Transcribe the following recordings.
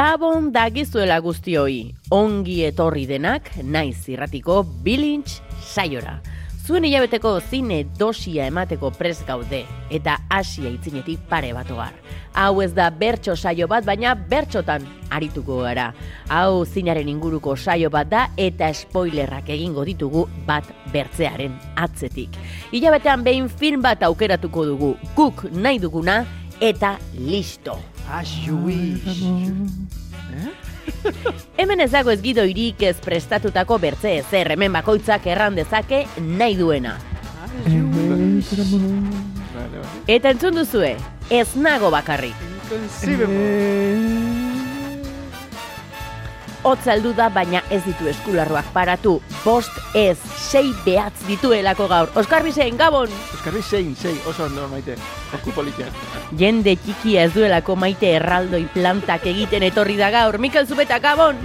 Gabon dagizuela guztioi, ongi etorri denak, naiz irratiko bilintz saiora. Zuen hilabeteko zine dosia emateko prez gaude, eta asia itzinetik pare bat ogar. Hau ez da bertso saio bat, baina bertxotan arituko gara. Hau zinaren inguruko saio bat da, eta spoilerrak egingo ditugu bat bertzearen atzetik. Hilabetean behin film bat aukeratuko dugu, guk nahi duguna, eta listo. As you wish. Hemen ez dago ez gidoirik ez prestatutako bertze ezer, hemen bakoitzak erran dezake nahi duena. Eta entzun duzue, ez nago bakarrik. Hotz aldu da, baina ez ditu eskularroak paratu. Bost ez, sei behatz dituelako gaur. Oskar Bizen, Gabon! Euskarri zein, zein, oso ondo maite. Orku politia. Jende txikia ez duelako maite erraldoi plantak egiten etorri da gaur. Mikel Zubeta, Gabon!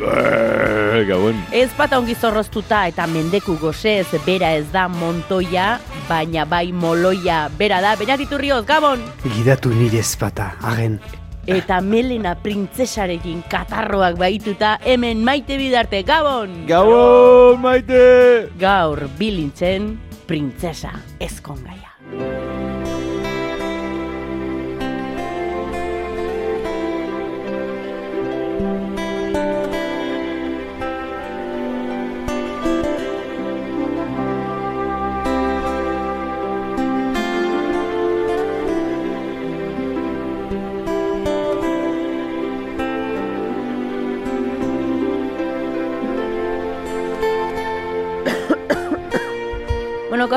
Gabon. Ez pata ongi zorroztuta eta mendeku gozez bera ez da montoia, baina bai moloia bera da, Beñat Iturrioz, Gabon! Gidatu nire ezpata, agen. Eta Melena printzesarekin katarroak baituta hemen maite bidarte, Gabon! Gabon, maite! Gaur bilintzen printzesa ezkongaia.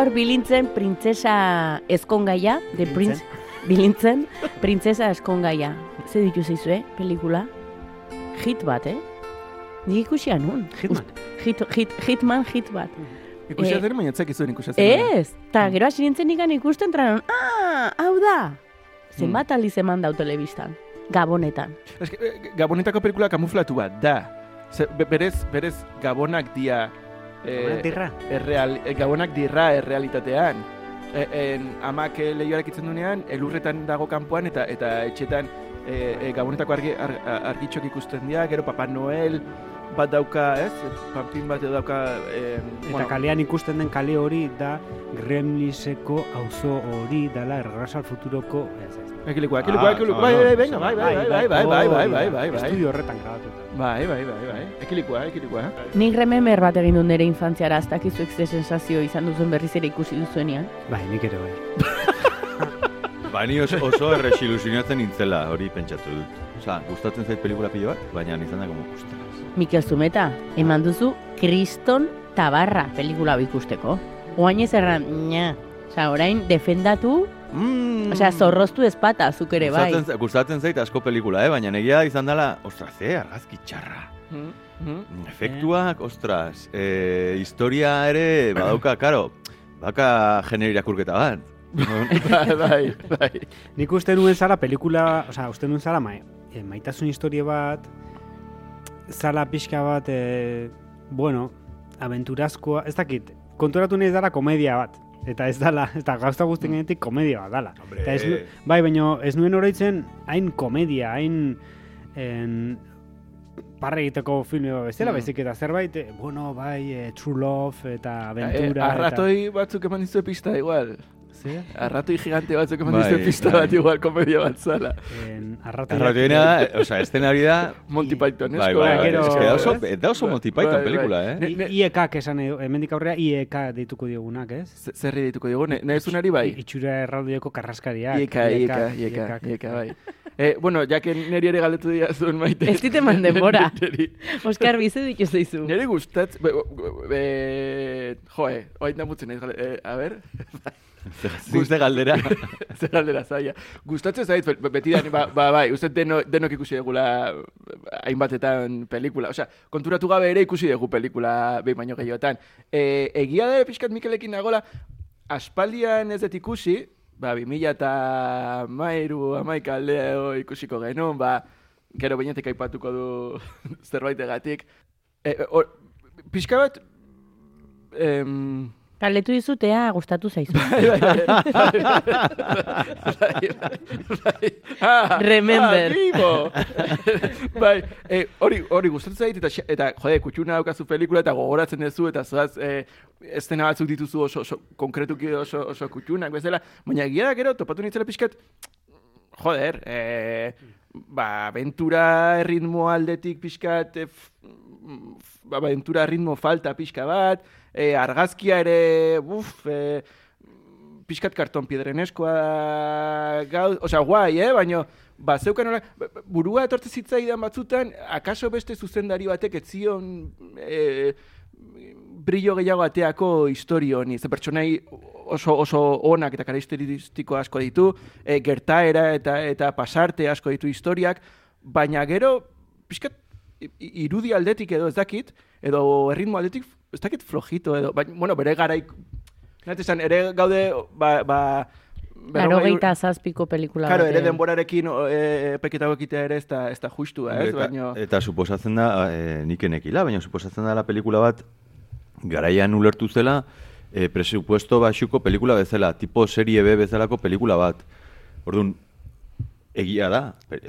Gaur bilintzen printzesa ezkongaia, de prince, bilintzen printzesa ezkongaia. Ze ditu zeizue, pelikula? Hit bat, eh? Nik ikusia nun. Hitman. Hit, hit, hitman, hit bat. Ikusia Eh. baina etzak izuen ikusia zen. Ez, eta gero hasi nintzen ikan ikusten tranon, ah, hau da! Zenbat aldiz eman dau telebistan, gabonetan. Que, eh, Gabonetako pelikula kamuflatu bat, da. Ze, be- berez, berez, Gabonak dia... eh, Gabonak dirra. Erreal, eh, gabonak dirra errealitatean. E, en, amak eh, lehioak itzen dunean, elurretan dago kanpoan eta eta etxetan e, e, gabonetako argi, ar, argitxok ikusten dira, gero Papa Noel bat dauka, ez? Pampin bat dauka... E, Eta kalean ikusten den kale hori da Gremliseko auzo hori dala Errasal Futuroko ez, ez. Ekilikoa, ekilikoa, Ah, ekilikoa, bai, bai, venga, bai, bai, bai, bai, bai, bai, bai, bai, bai, Estudio horretan grabatuta. bai, bai, bai, bai, ekilikoa, ekilikoa. Nik rememer bat egin du nire infantziara, ez dakizuek ze sensazio izan duzuen berriz ere ikusi duzuenean. Bai, nik ere bai. Ba, ni oso, oso erresilusionatzen nintzela hori pentsatu dut. Osa, gustatzen zait pelikula pilo bat, baina izan da como, ostras. Mikel Zumeta, eman duzu Kriston Tabarra pelikula hau ikusteko. Oain ez erran, nya. Osa, orain, defendatu, Mm. osea, zorroztu ezpata, zuk ere bai. Gustatzen, gustatzen zait asko pelikula, eh? baina negia izan dela, ostras, ze, argazki txarra. Mhm, mhm. Efektuak, ostras, e, historia ere, badauka, karo, baka genero irakurketa bat. bai, bai, bai. Nik uste nuen zala pelikula, osea, uste nuen zala ma, e, maitasun historia bat, zala pixka bat, e, bueno, aventurazkoa, ez dakit, konturatu nahi dala komedia bat. Eta ez dala, eta gauza guztien genetik komedia bat dala. Hombre. Eta ez, bai, baina ez nuen oroitzen hain komedia, hain en, parre egiteko filme bat bezala, Mm. baizik eta zerbait, e, bueno, bai, e, True Love eta Eh, aventura. arratoi batzuk eman dizue pista igual. Eta, Arratoi gigante batzuk eman Bai, dizue pista bai. bat igual komedia bat zala. en, arratoiak- Arratoiena da, oza, estena hori da, Monty Python, bai, bai, bai, es que da oso, da oso Bai, Monty Python bai, pelikula, bai. eh? IEK esan edo, hemendik aurrera IEK deituko diogunak, ez? Zerri dituko dugu, ne, nezunari bai. Itxura erraldoieko karraskaria. Ieka, ieka, ieka, ieka, bai. Eh, bueno, jake neri ere galdetu dira zuen maite. Ez dit eman denbora. Oskar, bizu ditu zeizu. neri gustat... Be, be, joe, oain da mutzen eh, a ber... Zuzte galdera. Zer galdera zaila. Gustatzen zait, be- beti da, ba, ba, bai, uste deno, denok ikusi degula hainbatetan pelikula. Osea, konturatu gabe ere ikusi dugu pelikula behin baino gehiotan. E, egia da pixkat Mikelekin nagola, aspaldian ez dut ikusi, ba, 2000 eta mairu, amaika aldeo ikusiko genuen, ba, gero bainetik aipatuko du zerbaitegatik. E, or, pixka bat, em, Kaletu dizutea gustatu zaizu. Remember. Bai, eh, hori, hori gustatzen zait, eta, eta jode, kutxuna daukazu pelikula, eta gogoratzen duzu, eta zoaz, eh, estena batzuk dituzu oso, oso konkretuki oso, oso kutxunak, bezala, baina egia da gero, topatu nintzela pixkat, joder, eh, ba, aventura ritmo aldetik pixkat, eh, f- ba, aventura ritmo falta pixka bat, eh, argazkia ere, buf, eh, pixkat karton piedreneskoa gau, osea, guai, eh? Baina, ba, zeukan hola, b- b- burua etortze zitzaidan batzutan, akaso beste zuzendari batek ez zion eh, brillo gehiago ateako historio honi. Ze pertsonai oso, oso onak eta karakteristiko asko ditu, eh, gertaera eta eta pasarte asko ditu historiak, baina gero, pixkat, irudi aldetik edo ez dakit, edo erritmo aldetik, ez dakit flojito edo, baina, bueno, bere garaik, Nat esan, ere gaude, ba, ba, Laro geita zazpiko pelikula Claro, bat, ere denborarekin e, peketago ekitea ere ez da, ez da justua, ez? eta, Baina, eta suposatzen da, e, nik enekila, baina suposatzen da la pelikula bat, garaian ulertu zela, e, presupuesto baxuko pelikula bezala, tipo serie B bezalako pelikula bat. Orduan, egia da,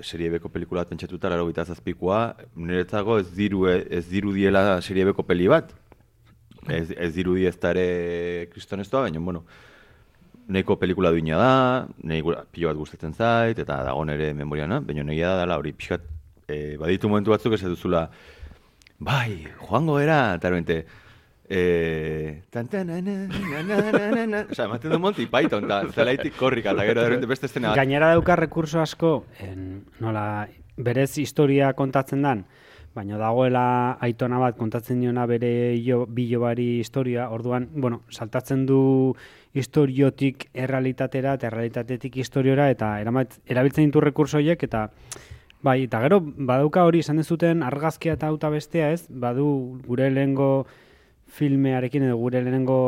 serie Bko pelikula bat pentsatuta, laro zazpikoa, niretzako ez diru, ez diru diela serie Bko peli bat. Ez, ez dirudi ez da ere kristonestoa, baina, bueno, nahiko pelikula duina da, gura- pilo bat gustatzen zait, eta dago nere memoriana, baina negia da dela hori pixkat, e, baditu momentu batzuk ez duzula, bai, joango era, eta ermente, e, tan, tan, na, na, na, na, na, na, na. Ematen du Monty Python, eta zelaitik korrika, eta gero derrente beste estena bat. Gainera dauka rekurso asko, en, nola, berez historia kontatzen dan, baina dagoela aitona bat kontatzen diona bere jo, bilobari historia, orduan, bueno, saltatzen du historiotik errealitatera eta errealitatetik historiora eta eramat, erabiltzen ditu rekurso horiek eta bai, eta gero badauka hori esan dezuten argazkia eta auta bestea ez, badu gure lehengo filmearekin edo gure lehenengo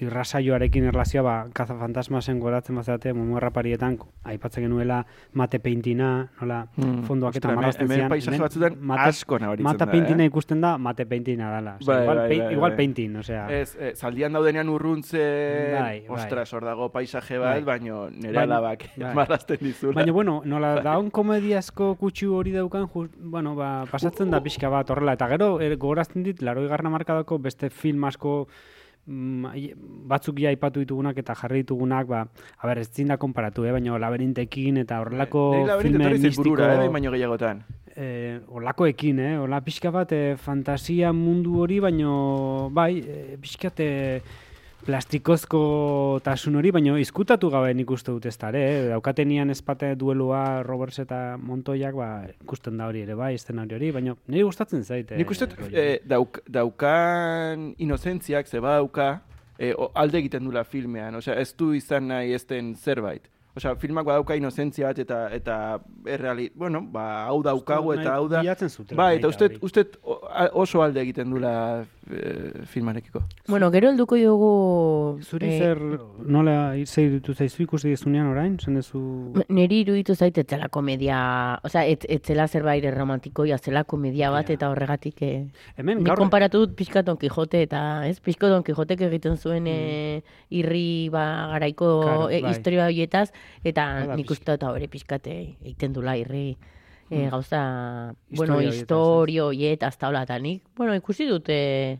irrasaioarekin erlazioa ba, kazafantasmasen goratzen bazate, momo parietan aipatzen genuela mate peintina, nola Mm, fondoak eta marrazten zian. hemen batzuetan asko nabaritzen Mate da, peintina eh? ikusten da, mate peintina dala. Osea, Bai, igual, bai, pei- bai, igual bai. peintin, osea. Ez, eh, zaldian daudenean urruntze, Bai, bai. ostras, hor dago paisaje bat, Bai. baino nire Baina- alabak bai. marrazten dizula. Baina, bueno, nola daun komediazko kutsu hori daukan, just, bueno, ba, pasatzen da pixka bat horrela. Eta gero, er, gogorazten dit, laro garna markadako beste film asko batzuk ja aipatu ditugunak eta jarri ditugunak, ba, a ber, ez zin da konparatu, eh, baina labirintekin eta horrelako laberinto filme zait mistiko... eh, baino gehiagotan. eh, olakoekin, eh? Ola pixka bat eh, fantasia mundu hori, baino bai, eh, pixkat eh, plastikozko tasun hori, baino izkutatu gabe nik uste dut ez da, ere, eh? Daukatenian espate duelua Roberts eta Montoyak, ba, ikusten da hori ere, bai, eszenario hori, baino niri gustatzen zait. Nik uste, eh, dauk, daukan inozentziak, zeba dauka, eh, o- alde egiten dula filmean, osea, ez du izan nahi ezten zerbait. Osea, filmak badauka inozentzia bat eta eta erreali, bueno, ba, hau dut eta hau da. Bai, eta uste, uste oso alde egiten dula eh, filmarekiko. Bueno, gero helduko dugu... Zuri eh, zer, nola zei ditu zaizu ikusi dizunean orain, zen duzu... Neri iruditu zait etzela komedia, osea, ez, etzela zerbait romantikoia, zela komedia bat, Ja. eta horregatik, eh, Hemen, nik gaur, konparatu dut pixka Don Quixote, eta ez, pixko Don Quixotek egiten zuen eh, irri ba, garaiko Claro, eh, bai. historia horietaz, eta Hala, nik uste dut hori pixkate egiten dula irri. E, Mm. gauza, Historia bueno, historio horietaz taula, eta nik, bueno, ikusi dut, eh,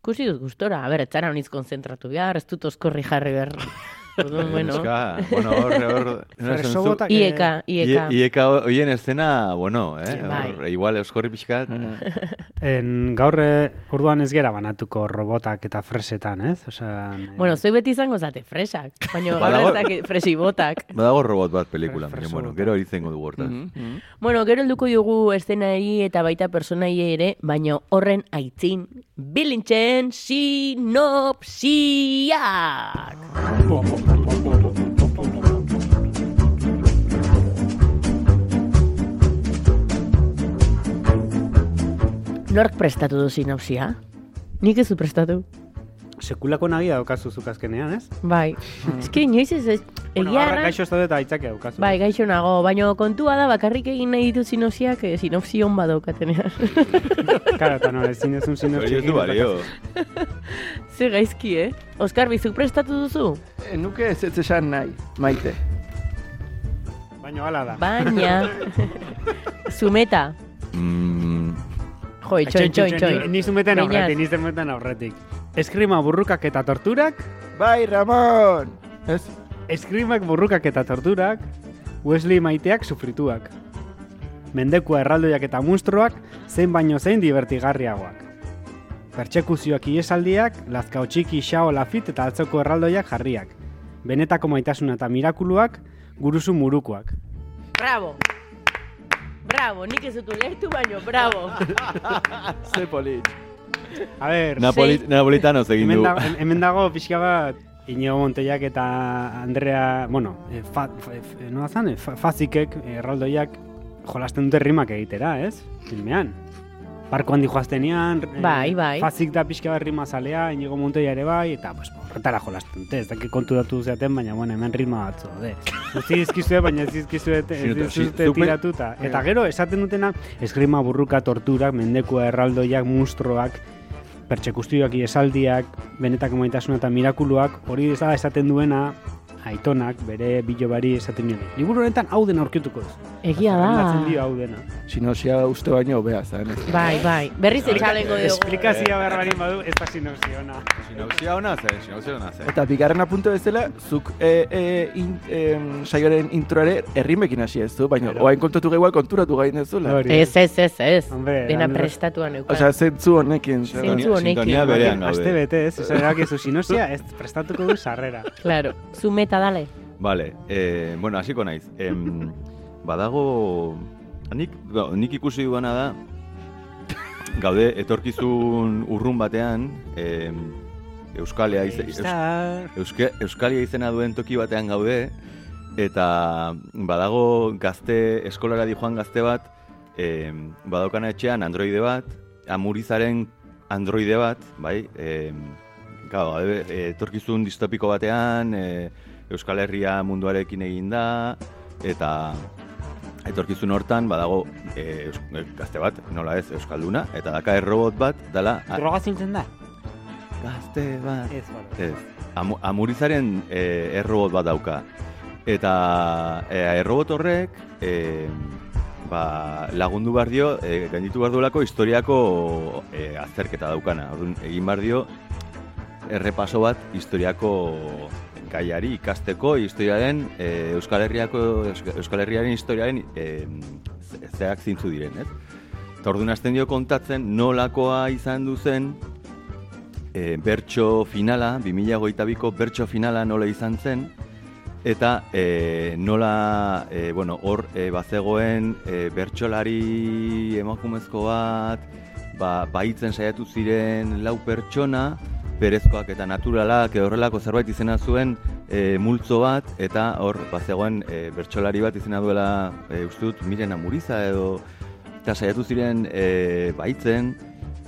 ikusi dut gustora, a ber, ez zara honiz konzentratu behar, ez dut oskorri jarri behar Orduan, bueno. Eska, bueno, hor, hor... Ieka, Ie- ieka. Ieka hoien escena, bueno, eh? Bai. Hor, igual euskorri pixkat. En, gaur eh, orduan ez gera banatuko robotak eta fresetan, ez? Osea, eh, Bueno, zoi beti izango zate fresak, baina Badago- gaur ez dakit fresi botak. Badago robot bat pelikula, Fre- baina, bueno, gero hori zengo dugu hortaz. Mhm. Bueno, gero helduko dugu eszenai eta baita personai ere, baina horren aitzin bilintzen sinopsiak. Nork prestatu du sinopsia? Nik ez du prestatu. Sekulako nagia daukazu zuk azkenean, ez? Bai. Eske inoiz ez ez Bueno, egia erran- gaixo ez daude eta aitzake daukazu. Bai, gaixo nago, baina kontua da bakarrik egin nahi ditut sinopsiak, eh, sinopsion badaukatenean. Karo, eta no, ezin ezun Hori ez du balio. Ze gaizki, eh? Oskar, bizuk prestatu duzu? E, nuke ez ez esan nahi, maite. Baina hala da. Baina... Zumeta. Mm, Jo, itxoin, txoin, txoin. Ni, zumeten aurretik, ni zumeten aurretik. Eskrima burrukak eta torturak, Bai, Ramon! Ez? eskrimak burrukak eta torturak, Wesley maiteak sufrituak. Mendekua erraldoiak eta monstruak, zein baino zein divertigarriagoak. Pertsekuzioak iesaldiak, lazkao txiki, xao, lafit eta altzoko erraldoiak jarriak. Benetako maitasuna eta mirakuluak, guruzu murukoak. Bravo! Bravo, nik ez dut ulertu baino, bravo! Ze polit. A ber, Napoli, Napolitanoz egin hemen, du. da, hemen dago pixka bat, Inigo Montellak eta Andrea, bueno, e, fa, fa, fa, nola zan, e, fa, fazikek, erraldoiak, jolasten dute rimak egitera, ez? Filmean. Parko handi joaztenean, e, Bai, bai. Fazik da pixka bat rima zalea, Inigo Montella ere bai, eta pues, horretara jolasten dute, ez dakit konturatu zeaten, baina bueno, hemen ritma batzu, de. Utzi dizkizue, baina ez dizkizue, ez dizkizue zupe- tiratuta. Eta gero, esaten dutena, esgrima burruka, torturak, mendekua, erraldoiak, mustroak, pertsekustioak, esaldiak, benetako maitasuna eta mirakuluak, hori ez da esaten duena, aitonak, bere bilobari esaten nioen. Liburu honetan hau dena aurkituko ez. Egia da. Zerrendatzen dio hau dena. Sinozia uste baino hobea, zan. Bai, bai. Berriz etxalengo dugu. Esplikazioa behar barin badu, ez da sinopsiona. Sinopsia hona ze, sinopsia hona ze. Eta bigarren apunto bezala, zuk e, e, in, em, saioaren introare errimekin hasi ez du, baina oain kontatu gehual konturatu gain ez zula. Ez, ez, ez, ez. Dena prestatuan eukan. Osea, zentzu honekin. Zentzu honekin. Sintonia berean Aste bete ez, esan erakizu sinopsia, ez prestatuko du sarrera. Claro. Zumeta dale. Vale, eh, bueno, hasiko naiz. Em, badago... Nik, ba, nik ikusi duana da, gaude etorkizun urrun batean, em, Euskalea ize, Eus, Star. Euske, Euskalia izena duen toki batean gaude, eta badago gazte, eskolara di joan gazte bat, em, badaukana etxean androide bat, amurizaren androide bat, bai, em, Gau, e, etorkizun distopiko batean, e, Euskal Herria munduarekin egin da, eta etorkizun hortan badago e, e, gazte bat, nola ez, Euskalduna, eta daka errobot bat, dala... a- Droga zintzen da? Gazte bat... Ez, bale. Ez, Amu, amurizaren e, errobot bat dauka. Eta e, errobot horrek e, ba, lagundu behar dio, e, gainditu behar duelako historiako e, azterketa daukana. Orduan, egin behar dio errepaso bat historiako gaiari ikasteko historiaren e, Euskal Herriako Euska- Euskal Herriaren historiaren e, ze- zeak zintzu diren, ez? Eta orduan hasten dio kontatzen nolakoa izan duzen e, bertso finala, 2022ko bertso finala nola izan zen, eta e, nola, e, bueno, hor e, bazegoen e, bertsolari emakumezko bat, ba, baitzen saiatu ziren lau pertsona, berezkoak eta naturalak edo horrelako zerbait izena zuen e, multzo bat, eta hor bazegoen e, bertsolari bat izena duela, e, uste dut, miren amuriza edo, eta saiatu ziren e, baitzen,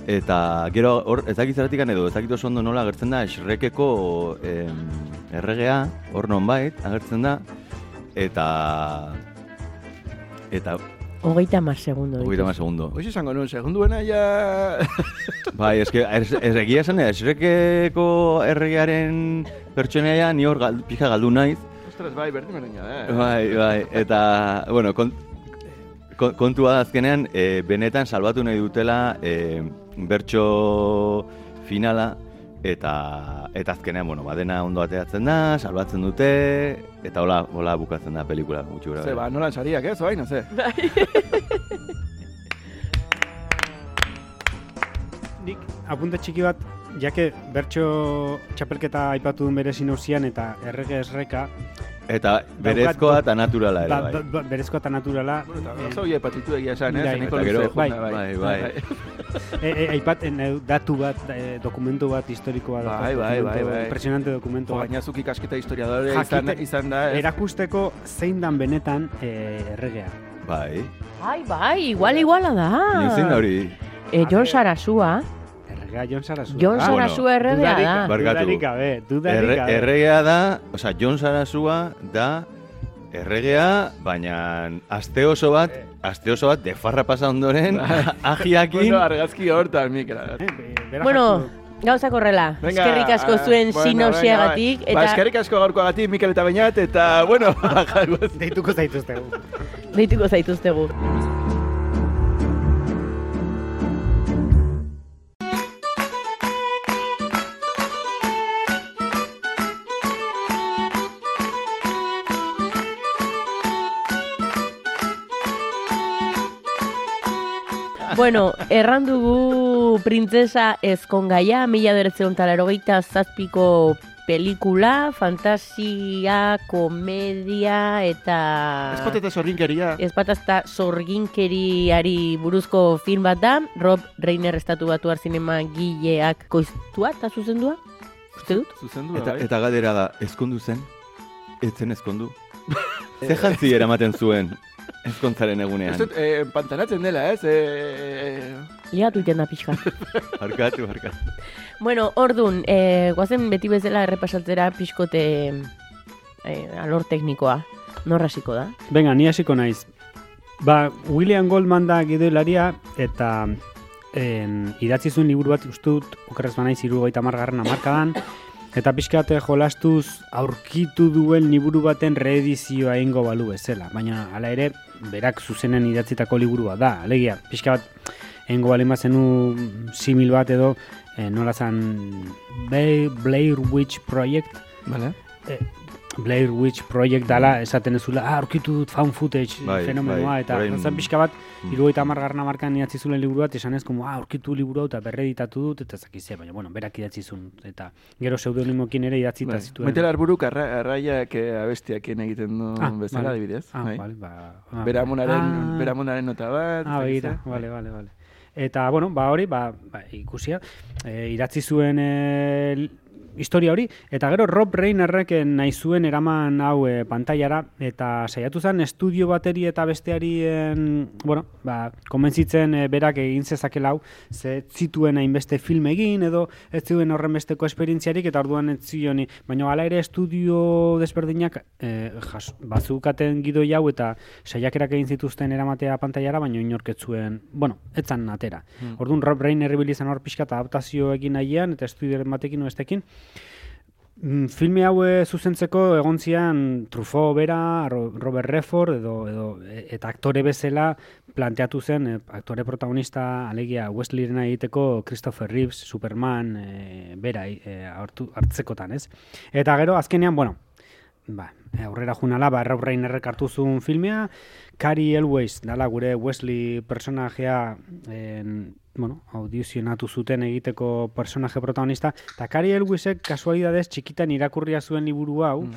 Eta gero hor ez dakit zergatik edo ez dakit oso ondo nola agertzen da Shrekeko em, erregea hor nonbait agertzen da eta eta Hogeita mar segundo. hogeita hamar segundo. Hoxe esango nuen, segunduena ja... Bai, eske ez, ez egia esan Shrekeko erregearen pertsonaia ni hor gal, pija galdu naiz. Ostras, bai, berdin berdinak da. eh? Bai, bai, eta, bueno, kon, kon- kontua da azkenean, e, benetan salbatu nahi dutela e, bertso finala, eta eta azkenean, bueno, badena ondo ateatzen da, salbatzen dute, eta hola, hola bukatzen da pelikula, gutxi gora. Ze, ba, nolan sariak, ez, oain, ze? Nik apunte txiki bat, jake bertso txapelketa aipatu duen bere sinopsian eta errege esreka, Eta berezkoa eta naturala ere, ba, bai. ba, ba, berezkoa eta naturala, Bueno, eta eh, oso hie hepatitu egia esan, eh? Bai. Eta gero- luze juna, bai, bai. e, e, aipat en, eh, datu bat, eh, dokumentu bat, historiko bat, Bai, bai, bai, bai. impresionante dokumentu bat. Baina zuk ikasketa historiadore izan, izan da, ez? Erakusteko zein dan benetan eh, erregea. Bai. Ai, bai, igual iguala da. Da hori? E, Jon Sarasua. Erregea Jon Sarasua. Jon Ah, Sarasua erregea da. Barkatu. Dudarik gabe, dudarik Erre, gabe. erregea da, osea, Jon Sarasua da erregea, baina aste oso bat, aste oso bat defarra pasa ondoren, agiakin, Bueno, argazki hortan, Mikel. Eh, berak Bueno, gauzak horrela. Venga, Eskerrik asko zuen bueno, sinopsiagatik. bai. Ba, Eta eskerrik asko gaurkoagatik, Mikel eta Beñat, eta, bueno, jargoz. deituko zaituztegu. deituko zaituztegu. Bueno, erran dugu printzesa ezkongaia, mila beretzen talarrogeita zazpiko pelikula, fantasia, komedia eta... Espot eta zorrinkeria. Ezpatazta sorginkeriari buruzko film bat da, Rob Reiner estatu batuar zinema gileak koiztua eta zuzendua? Uste dut? Zuzendu, eta, bai. eta gadera da, ezkondu zen, ez zen ezkondu. Ze jantzi eramaten zuen, ezkontzaren egunean. Ez dut, eh, pantanatzen dela, ez? Eh, Liatu iten da pixka. Barkatu, barkatu. bueno, ordun, eh, guazen beti bezala errepasatzera pixkote eh, alor teknikoa. Norra hasiko da? Venga, ni hasiko naiz. Ba, William Goldman da gidoilaria eta en, idatzi zuen liburu bat uste dut okerrez banaiz irugaita margarren amarkadan eta pixkate jolastuz aurkitu duen liburu baten reedizioa egingo balu bezala. Baina, hala ere, berak zuzenen idatzitako liburua da. Alegia, pixka bat egingo balen bazenu simil bat edo eh, nola zan Blair Witch Project Vale. Blair Witch Project dala esaten ezula, ah, aurkitu dut found footage Bai, fenomenoa, bai, eta orain- zen pixka bat, Mm. irugaita margarren amarkan idatzi zuen liburu bat, esan ez, como, ah, aurkitu liburu hau eta berreditatu dut, eta zakize, baina, bueno, berak idatzi zuen, eta gero pseudonimokin ere idatzi eta Bai. zituen. Metel arburuk arra, arraiak eh, abestiakien egiten du Ah, bezala, vale. adibidez. Ah, bai. vale, ba, ah, Beramunaren, ah, beramunaren nota bat. Ah, begira, vale, vale, vale. Eta, bueno, ba hori, ba, ba ikusia, e, idatzi zuen e, historia hori, eta gero Rob Reinerrek nahi zuen eraman hau e, pantailara, eta saiatu zen estudio bateri eta besteari, en, bueno, ba, konbentzitzen e, berak egin zezakela hau, ze zituen hainbeste film egin, edo ez zuen horren besteko esperientziarik, eta orduan ez zioni, baina hala ere estudio desberdinak e, jas, bazukaten gidoi hau, eta saiakerak egin zituzten eramatea pantailara, baina inork ez zuen, bueno, etzan atera. Hmm. Orduan Rob Reiner ibili zen hor pixka eta adaptazio egin nahian, eta estudioren batekin bestekin. Mm, filme hau zuzentzeko egon zian Truffaut bera, Ro- Robert Redford edo, edo e- eta aktore bezala planteatu zen eh, aktore protagonista alegia Wesleyren egiteko Christopher Reeves, Superman e, bera e, hartzekotan, ez? Eta gero azkenean, bueno, ba, aurrera junala, ba, hartu zuen filmea, Cary Elwes, dala gure Wesley personajea en, bueno, audizionatu zuten egiteko personaje protagonista, eta Cary Elwesek kasualidadez txikitan irakurria zuen liburu hau,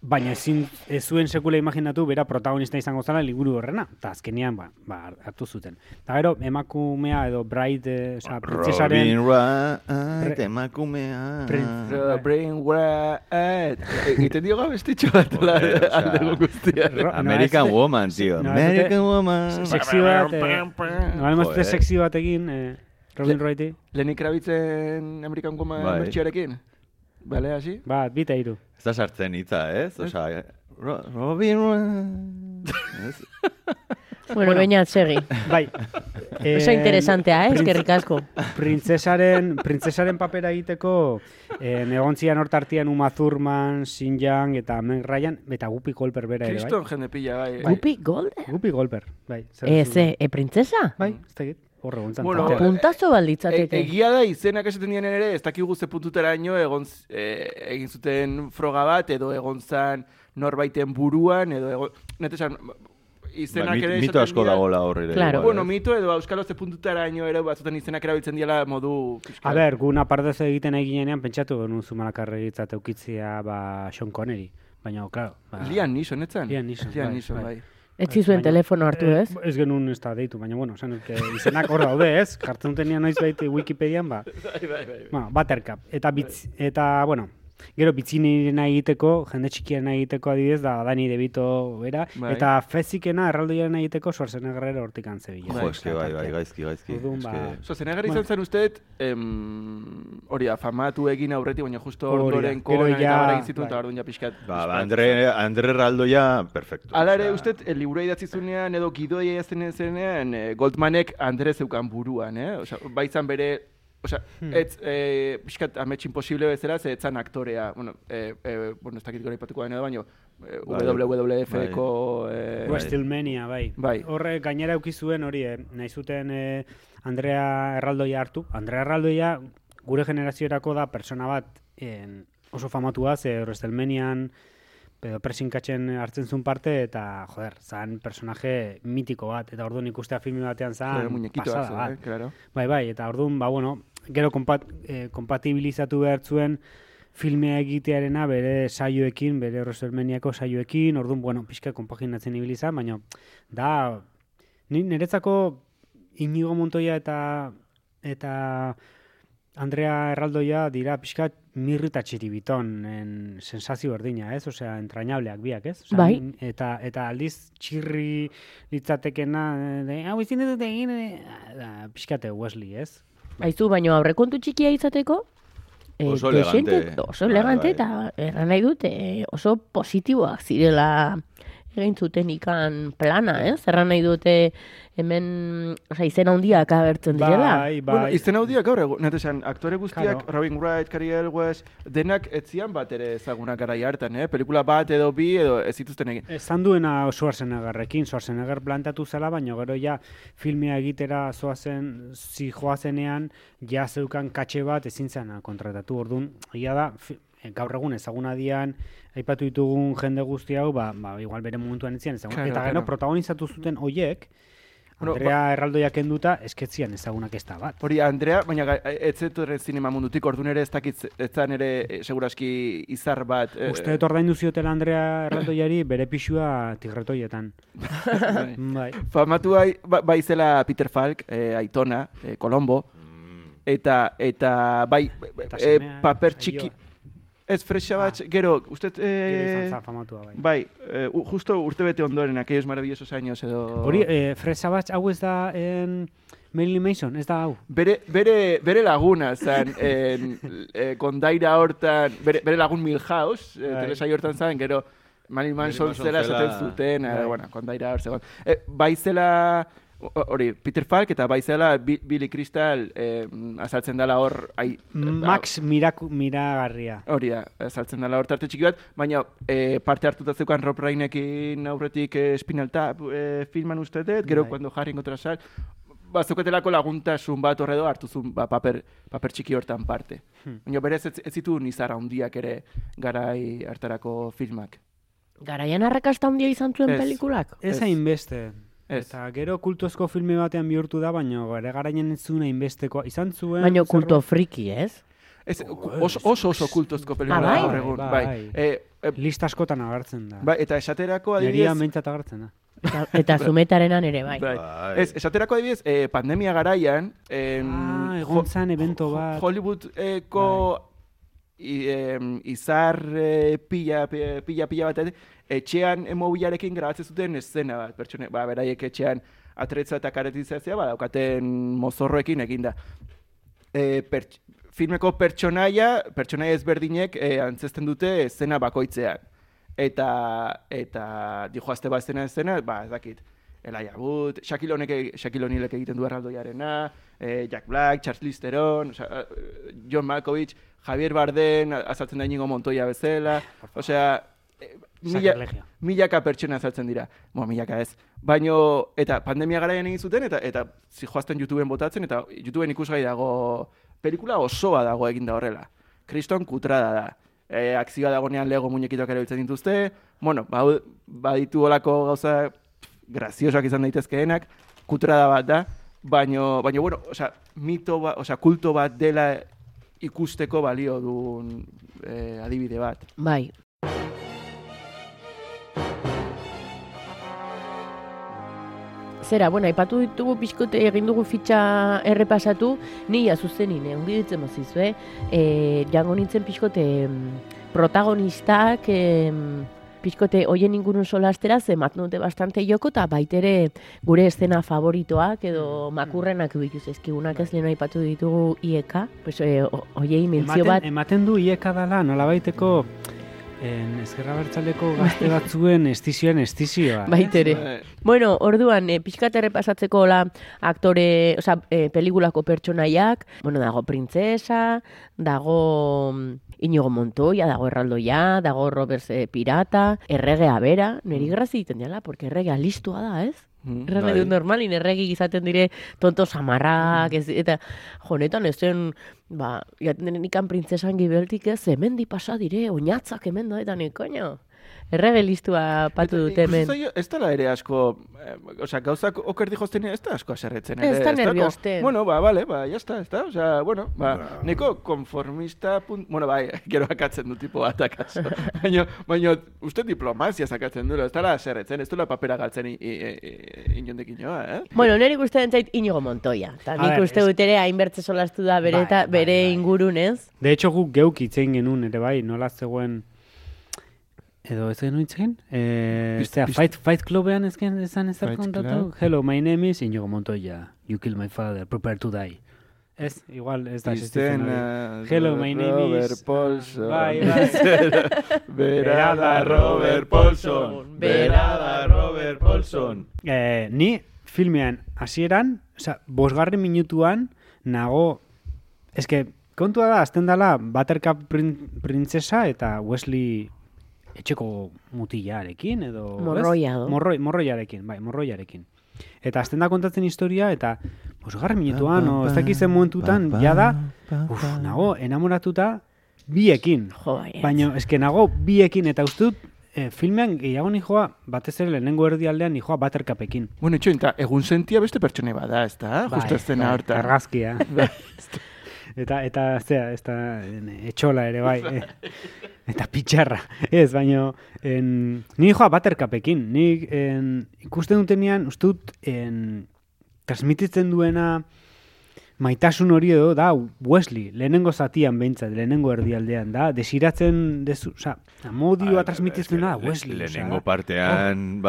baina ezin ez zuen sekula imaginatu bera protagonista izango zela liburu horrena, eta azkenean ba, ba, hartu zuten. Eta gero, emakumea edo Bride, eh, osea, printzesaren... Robin Wright, Pre- emakumea. Brain wet. Egiten dio gabestitxo bat la, guztia. Ro- American Woman, tío. American Woman. Sexy bat, eh, no, además Joder. sexy bat egin, eh, Robin Wrighti. Lenny Kravitzen American Woman Bai. Bale, hasi? Bat, bita hiru. Ez da sartzen hitza, ez? Osa, Ro- Robin. Ez? Bueno, baina segi. Bai. Oso Eh, interesantea, eh? Eskerrik asko. Printzesaren, printzesaren papera egiteko eh, egontzian hortartian Uma Thurman, Sin Yang eta Meg Ryan, eta Guppy Golper bera ere, bai. Kriston jende pila, bai. Gupi Gold? Guppy Golper, bai. zer Eh, zu- ze, e printzesa? Bai, ez dakit. Horre gontzan. Bueno, tartea. Puntazo E, balditzateke. egia da izenak esaten dien ere, ez dakigu ze puntuteraino egon e, egin zuten froga bat edo egon zan norbaiten buruan edo egon, net esan izenak Bai, mit- ere mito asko dagoela horre. Claro. Bueno, ez? mito edo euskalo ze puntutaraino ere batzutan izenak erabiltzen diela modu A ber, gu napardez egiten eginean pentsatu genuen zumalakarregitzat eukitzia ba Sean Connery. Baina, claro. Ba, Lian Neeson, etzan? Liam Neeson, Liam bai, Neeson, bai. Ez Baina- telefono hartu, Eh, ez? Ez genuen ez da deitu, baina, bueno, esan dut, que izenak hor daude, ez? Jartzen dutenia noiz baita Wikipedian, ba. Bai, bai, bai. Bueno, Buttercup. Eta, bitz, eta bueno, gero bitzinirena egiteko, jende txikiena egiteko adibidez, da Dani DeVito bera, Bai. eta fezikena erraldoiaren egiteko Schwarzenegger hortik antzebila. Jo, eske bai, bai, gaizki, gaizki. Orduan, Eske- ba- So, zenegar izan zen uste, em, hori da, famatu egin aurretik, baina justo Gero konan eta egin zituen, eta bai. orduan ja pixkat. Ba, ba, Andre, Andre Raldoia, perfecto. Hala ere, Osea, uste, liburua idatzi zunean edo gidoia idazten zenean, eh, Goldmanek Andre zeukan buruan, eh? Osea, bai zan bere, osea, Hmm. ez, eh, pixkat amets imposible bezala, ze etzan aktorea, bueno, eh, eh, bueno, ez dakit gora ipatuko den edo, baino, eh, Bai. Eh, WrestleMania, bai. Bai. Horre gainera euki zuen hori, eh, nahi zuten eh, Andrea Erraldoia hartu. Andrea Erraldoia gure generaziorako da persona bat en, oso famatua, ze WrestleManian edo presinkatzen hartzen zuen parte, eta, joder, zan personaje mitiko bat, eta orduan ikustea filmi batean zan Claro, pasada bat. eh, claro. Bai, bai, eta orduan, ba, bueno, gero konpat, eh, kompatibilizatu behar zuen filmea egitearena bere saioekin, bere WrestleManiako saioekin, orduan, bueno, pixka konpaginatzen ibili izan, baina da, ni niretzako Inigo Montoya eta eta Andrea Erraldoia dira pixkat mirri eta txiribiton en sensazio berdina, ez? Osea, entrañableak biak, ez? Osea, Bai. Eta, eta aldiz txirri litzatekena, de, hau izin dut egin, eh, da, pixkate Wesley, ez? Aizu, baino aurrekontu txikia izateko, eh, Oso elegante. oso Bai, elegante, bai. eta erran nahi dute, eh, oso positiboak zirela egin zuten ikan plana, ez? Erran nahi dute hemen, oza, izen handiak agertzen direla. Bai, bai. Bueno, izen hau diak gaur egun, net esan, aktore guztiak, Claro. Robin Wright, Cary Elwes, denak etzian bat ere ezagunak garai hartan, eh? Pelikula bat edo bi edo ez zituzten egin. Esan duena Schwarzeneggerrekin, Schwarzenegger plantatu zela, baina gero ja filmea egitera zoazen, zi joazenean, ja zeukan katxe bat ezin zena kontratatu. Orduan, egia da, fi- eh, gaur egun ezaguna dian, aipatu ditugun jende guzti hau, ba, ba igual bere momentuan etzian ezagun. Claro, Eta gero claro. protagonizatu zuten hoiek, Bueno, Andrea Erraldoia kenduta, esketzian ezagunak ez da bat. Hori, Andrea, baina ga- ez zetorren zinema mundutik, orduan ere ez dakit, ez zan ere, eh, seguraski izar bat. eh, Uste dut ordaindu ziotela Andrea Erraldoiari bere pixua tigretoietan. bai. Famatu bai, ba- bai zela Peter Falk, eh, Aitona, eh, Colombo, eta, eta bai, Eta eh, semea, paper txiki, ez frexa bat, gero, uste, Gero izan eh, za famatua bai. bai, eh, u- justo urte bete ondoren, aquellos maravillosos años edo... Hori, eh, Fresa bat hau ez da en Marilyn Mason, ez da hau. Bere, bere, bere laguna, zan, en, eh, kondaira hortan, bere, bere lagun Milhouse, eh, Bai. telesaio hortan zan, gero Marilyn Manson Manson zela zela- esaten zuten, eh, Bai. bueno, kondaira hor zegoen. Eh, bai zela, hori, Peter Falk eta bai zela Bi- Billy Crystal eh, azaltzen dela hor, ai, Max miraku, miragarria. Hori da, saltzen dela hor tarte txiki bat, baina eh, parte hartuta zeukan Rob Reinekin aurretik eh, Spinal Tap eh, filman uste dut, gero Bai. cuando Harry encontra sal, ba, zeuketelako laguntasun bat horredo hartu zuen ba, paper, paper txiki hortan parte. Hmm. Baina berez ez, ez zitu nizar handiak ere garai hartarako filmak. Garaian arrakasta handia izan zuen pelikulak? Ez Ez. hainbeste. Ez. Eta gero kultozko filme batean bihurtu da, baina gara garainen ez zuen hainbestekoa. Izan zuen... Baina zerbait- kulto friki, ez? Ez, oso, oso, oso kultozko pelikula Ah, bai? gaur egun, Bai, bai. bai. Eh, eh, Lista askotan agertzen da. bai, eta esaterako Neria adibidez... mentzat agertzen da. Eta, eta zumetarenan ere bai. Bai. Bai. Ez, esaterako adibidez, eh, pandemia garaian... En, Ah, egon zan evento bat. Hollywoodeko i, em, izar eh, pila, pila, pila, pila bat, etxean mobilarekin grabatzen zuten eszena bat, pertsone, ba, beraiek etxean atretza eta karetizazioa, ba, daukaten mozorroekin eginda. E, perts- filmeko pertsonaia, pertsonaia ezberdinek e, antzesten dute eszena bakoitzean. Eta, eta dijoazte bat eszena eszena, ba, ez dakit, Elijah Wood, Shaquille O'Neal egiten du erraldoiarena, eh, Jack Black, Charles Theron, osea, eh, John Malkovich, Javier Bardem, azaltzen da Inigo Montoya bezala, osea, mila, milaka pertsona azaltzen dira. Bo, milaka ez. Baino, eta pandemia garaian egin zuten, eta eta zijoazten YouTubeen botatzen, eta YouTubeen ikusgai dago, pelikula osoa dago eginda horrela. Kriston kutrada da. E, akzioa dagonean lego muñekitoak erabiltzen dituzte, bueno, ba, baditu olako gauza graziosak izan daitezkeenak, kutrada bat da, baino, baino bueno, osea, mito bat, osea, kulto bat dela ikusteko balio duen eh, adibide bat. Bai. Zera, bueno, aipatu ditugu pixkote egin dugu fitxa errepasatu, ni azuzenin, eh, ongi ditzen mazizu, eh? E, jango nintzen pixkote protagonistak, em, pixkote hoien ingurun solastera, ze dute bastante joko, eta baitere gure estena favoritoak edo makurrenak ditu zezkigunak ez lehen aipatu ditugu ieka, pues, e, ho- hoiei mentzio bat, ematen du ieka dala, nolabaiteko en, ezkerra bertzaleko gazte batzuen estizioen estizioa. baitere. Eh, Bueno, orduan, e, pixkat errepasatzeko la aktore, oza, e, pelikulako pertsonaiak, bueno, dago printzesa, dago mm, Inigo Montoya, dago Erraldoia, dago Roberts e, Pirata, erregea bera, niri grazi egiten dela, porque erregea listua da, ez? Mm. Errege Bai. dut normalin, erregi izaten dire tonto samarrak, ez, eta jonetan ez zen, ba, jaten ikan printzesan gibeltik ez, hemendi pasa dire, oinatzak hemen da, eta ni, koño, errege listua patu dute hemen. Ez dela ere asko, eh, osea, gauzak okerdi jozten ez da asko aserretzen. Ez ere, da nerviosten. Bueno, ba, vale, ba, ya está, ez da, osea, bueno, ba, neko konformista, punt, bueno, bai, gero akatzen du tipo bat akaso. baina, baina, uste diplomazia sakatzen duela, ez dela aserretzen, ez dela papera galtzen i- i- i- inondekin joa, eh? Bueno, nire ikuste den zait Inigo Montoya. Eta nik uste dut ere hainbertze solastu da bere, Bai, bai, bere bai. ingurunez. De hecho, guk geuk itzein genuen ere bai, nola zegoen edo ez genuen itzein? Eh, Pist- zera, pist- Fight, Fight Clubean ez gen esan ez kontatu? Hello, my name is Inigo Montoya. You killed my father, prepare to die. Ez, igual, ez da existitzen hori. Izena, Hello, my name Robert is- Paulson. Bai, bai. Bera da Robert Paulson. Bera da Robert Paulson. Eh, ni filmean hasieran, osea, bosgarren minutuan nago, eske, kontua da, azten dela Buttercup prin, printzesa eta Wesley etxeko mutilarekin edo... ez? Morroia do. Morroi, morroiarekin, bai, morroiarekin. Eta azten da kontatzen historia eta bosgarren minutuan, o, ez dakizen momentutan, jada, uf, nago, enamoratuta biekin. Jo, bai, ez. Baina, eske nago biekin eta uste dut, eh, filmean gehiago nijoa, batez ere lehenengo erdialdean nijoa Buttercupekin. Bueno, itxoin, eta egun sentia beste pertsone bada, ez da? Bai, Justo estena bai, hortan. Argazkia. eta, eta, zera, ez da, etxola ere, bai. eh, eta pitxarra. Ez, baino, en, ni joa Buttercupekin. Nik en, ikusten dutenean, uste dut, en, transmititzen duena maitasun hori edo da Wesley, lehenengo zatian behintzat, lehenengo erdialdean, da, desiratzen dezu, oza, amodioa transmititzen da Wesley. Lehenengo partean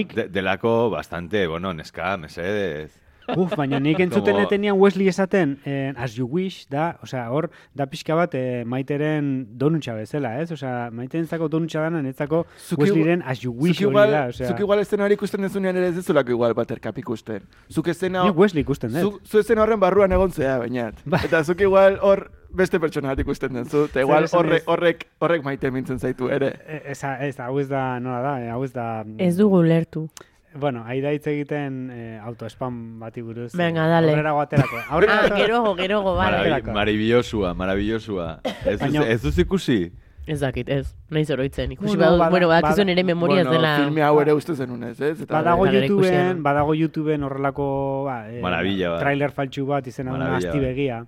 Nik- de- delako bastante, bueno, neska, mesedez. Uf, baina nik entzuten Como- etenean Wesley esaten, eh, as you wish, da, osea, hor, da pixka bat eh, maiteren donutxa bezala, ez? Osea, maiteren zako donutxa dana, netzako Wesleyren as you wish hori igual, da, osea. zuk igual estena hori ikusten dezunean ere ez dezulako igual Buttercup ikusten. Zuk estena... Nik Wesley ikusten dut. Zu, zu estena horren barruan egon zea, bainat. Bai. Eta zuk igual hor beste pertsona bat ikusten duzu, eta igual horrek, ez? horrek, horrek maite mintzen zaitu ere. E, Ez, ez, hau ez da, nola da, hau ez da... Ez dugu lertu. Bueno, da hitz egiten eh, autospam bati buruz. Venga, dale. Aurrera guaterako. Aurrera Ah, gerogo, gerogo, bale. Marabillosua, marabillosua. Ez, Baina- ez duz ikusi? Ez dakit, ez. Naiz oroitzen. Ikusi Bueno, badu, bada- bueno, badakizuen bada- ere memoria ez bueno, dela... filme hau ere uste zenunez, ez? Eta Badago Eta ikusia, YouTubeen, no? badago YouTubeen horrelako ba, eh, Maravilla bat. trailer faltsu bat izena duna Maravilla asti bat. begia.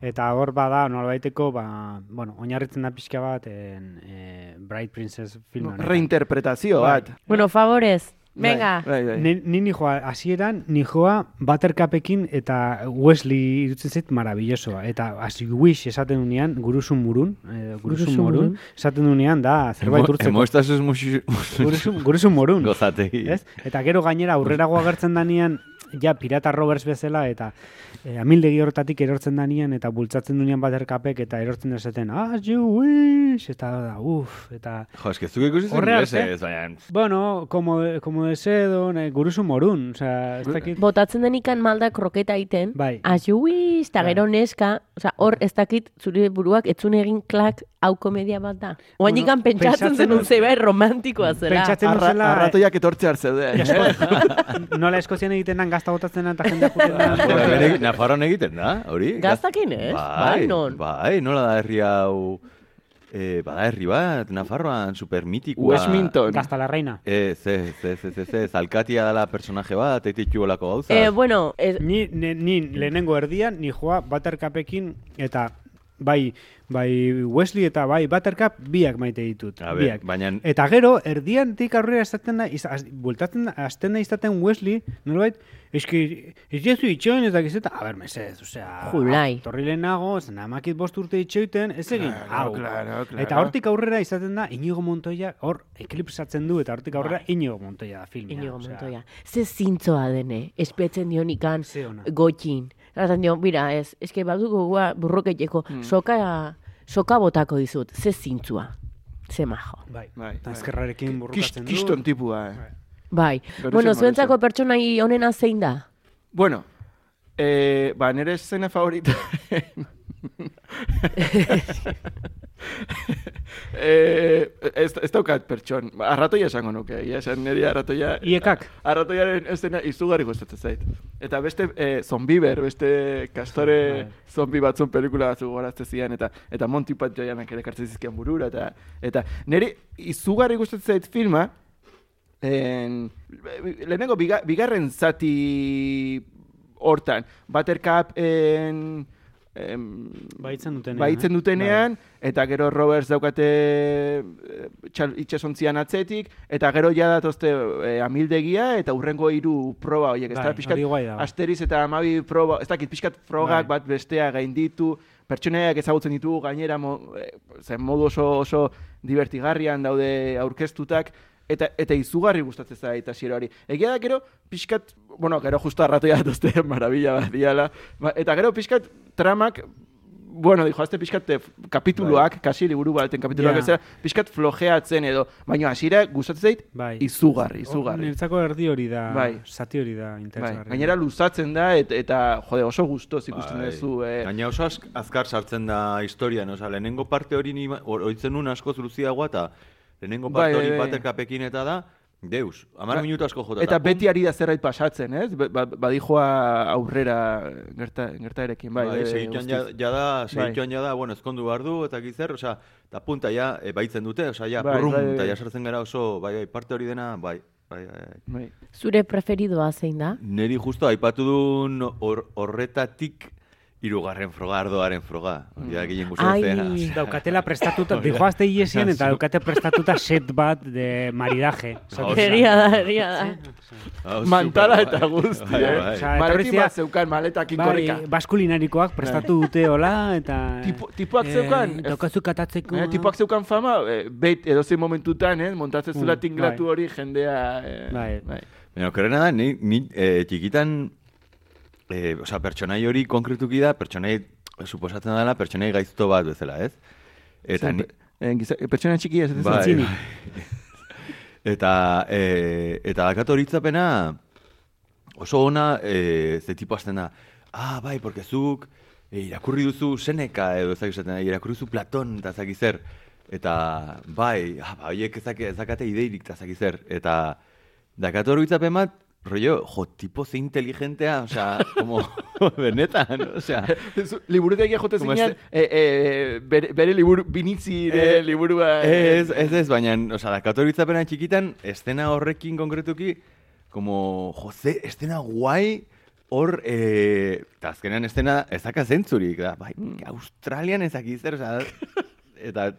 Eta hor bada, nolabaiteko, ba, bueno, oinarritzen da pixka bat en, eh, Bright Princess film honetan. reinterpretazio bat. Bueno, favorez. Bai, Venga. Bai, bai. Ni, ni nijoa, hasieran nijoa Buttercupekin eta Wesley irutzen zait marabillosoa. Eta as you wish esaten unean, gurusun murun, eh, gurusun morun, murun. esaten unean da zerbait urtzeko. Emo estazuz musu... Gurusun, gurusun morun. Gozategi. Ez? Eta gero gainera aurrerago agertzen danean ja pirata Roberts bezala eta e, amildegi hortatik erortzen danien eta bultzatzen dunean baterkapek eta erortzen dezaten, as you wish, eta da, uf, eta... Jo, eske zuk ikusi zen arte. baina... Bueno, como, como deseo, ne, guruzu morun, osea, ez dakit... Botatzen denikan malda kroketa egiten, Bai. as you wish, eta Bai. gero neska, osea, hor ez dakit zure buruak etzun egin klak hau komedia bat da. Oain Bueno, ikan pentsatzen zenun dut- zebai romantikoa zela. Pentsatzen duzela... arratoiak etortze hartzeuden. Esko, nola eskozian egiten dan gazta botatzen dan eta jendea juten bere- Nafarroan egiten da, hori? Gaztakin ez? Bai, non? Bai, nola da herri hau... Eh, bada herri bat, Nafarroan, supermitikoa. Westminton. Gazta la reina. Ez, ez, ez, ez, ez, ez, alkatia dela personaje bat, eititu olako gauza. Eh, bueno, ez, Ni, ni, ni lehenengo erdian, ni joa Buttercupekin eta bai, bai Wesley eta bai Buttercup biak maite ditut. A biak. baina- Eta gero, erdiantik aurrera izaten da, iz, az, bultatzen da, azten da izaten Wesley, nolabait, eski, ez jezu dakiz eta, a ber, mesez, osea, Julai. torri lehenago, zen amakit bost urte itxoiten, ez egin, Claro, hau. claro, claro. Eta hortik aurrera izaten da, Inigo Montoya, hor, eklipsatzen du, eta hortik aurrera Inigo Montoya da filmia. Inigo osea. Montoya. Ze zintzoa dene, espetzen dionikan gotxin. Zaten dio, mira, ez, eske badugu gua burroketeko, soka, soka botako dizut, ze zintzua. Ze majo. Bai, Bai, eta bai. burrukatzen du. kiston tipua. Eh. Bai, Beruzen bueno, zuentzako pertsonai onena zein da? Bueno, eh, ba, nire escena favorita... eh, ez, ez daukat pertson. Arratoia esango nuke. Ia esan niri arratoia... Iekak. Arratoiaren escena izugarri gustatzen zait. Eta beste eh, zombiber, beste kastore Bai. zombi batzun pelikula batzuk gorazte zian, eta eta Monty Pythonak ere kartzen zizkian burura, eta, eta niri izugarri gustatzen zait filma, en, lehenengo biga, bigarren zati hortan, Buttercup en, em, Baitzen dutenean. baitzen eh? dutenean, eta gero Roberts daukate eh, txal, itxasontzian atzetik, eta gero ja datozte eh, amildegia, eta urrengo hiru proba horiek, ez da, Bai, pixkat, da. asteriz eta amabi proba, ez dakit, pixkat frogak Bai. bat bestea gainditu, pertsonaiak ezagutzen ditugu gainera mo, eh, zen modu oso, oso divertigarrian daude aurkeztutak, eta eta izugarri gustatzen zait hasiera hori. Egia da gero pixkat, bueno, gero justo arratoia datozte maravilla bat diala, ba, eta gero pixkat tramak Bueno, dijo, azte pixkat eh, kapituluak, kasi liburu baten kapituluak Ja. bezala, pixkat flojeatzen edo, baina hasiera gustatzen zait, Bai. izugarri, izugarri. Niretzako erdi hori da, Bai. zati hori da Bai, interesgarri. gainera luzatzen da, et, eta, jode, oso gustoz ikusten Bai. duzu. Eh, Gaina oso azk- azkar sartzen da historian, oza, lehenengo parte hori ni or- oitzen nun askoz luziagoa eta lehenengo Bai, parte hori bai, bai. baterkapekin eta da, deus, amar Ba- minutu asko jota. Eta beti ari da zerbait pasatzen, ez? Ba- ba- Badijoa aurrera gerta, gertaerekin, bai. Bai, eh, segituan ja, da, Bai. segituan ja da, bueno, ezkondu behar du, eta gizer, osea, eta punta ja, e, baitzen dute, osea, ja, Bai, brum, bai, bai. eta ja sartzen gara oso, bai, bai, parte hori dena, bai, bai, bai, bai. Bai. Zure preferidoa zein da? Neri justo aipatu duen hor- horretatik hirugarren froga, ardoaren froga. Hori da gehien Ai. Daukatela prestatuta, dijoazte hiesien eta daukate prestatuta set bat de maridaje. Egia da, egia da. Super, eta bai. guzti, Bai, eh? bai. Maletin zira- bat zeukan maletakin Bai, korrika. baskulinarikoak prestatu dute hola eta... Tipo- tipoak zeukan, ez- Daukazu katatzeko... Eh, tipoak zeukan fama, eh, beit edozein momentutan, eh? Montatzen zula Mm, tinglatu bai. hori jendea... Eh, Bai. bai. Baina, okerrena da, ni, ni eh, txikitan, eh, osea, pertsonai hori konkretuki da, pertsonai, suposatzen dela, pertsonai gaizto bat bezala, ez? Eta Zer, ni, eh, pertsona txiki ez, ez bai, bai. eta, eh, eta dakat horitzapena, oso ona, eh, ze tipo hasten da, ah, bai, porque zuk, eh, irakurri duzu Seneca, edo ezak esaten da, irakurri duzu Platon, eta ezak zer, eta, bai, ah, ba, horiek ezak, ezakate ideirik, eta ezak zer, eta, dakat horitzapena bat, rollo, jo, tipo ze inteligentea, osea, como, benetan, osea, Zu- Liburutegia jote Como zinean, este- eh, eh, bere, bere liburu, binitzi Eh, liburua... eh, Ez, ez, ez, baina, osea, dakat horitzapena txikitan, estena horrekin konkretuki, como, jo, ze, estena guai, hor, eh, eta azkenean estena ezaka zentzurik, da, bai, Australian ezaki zer, osea, eta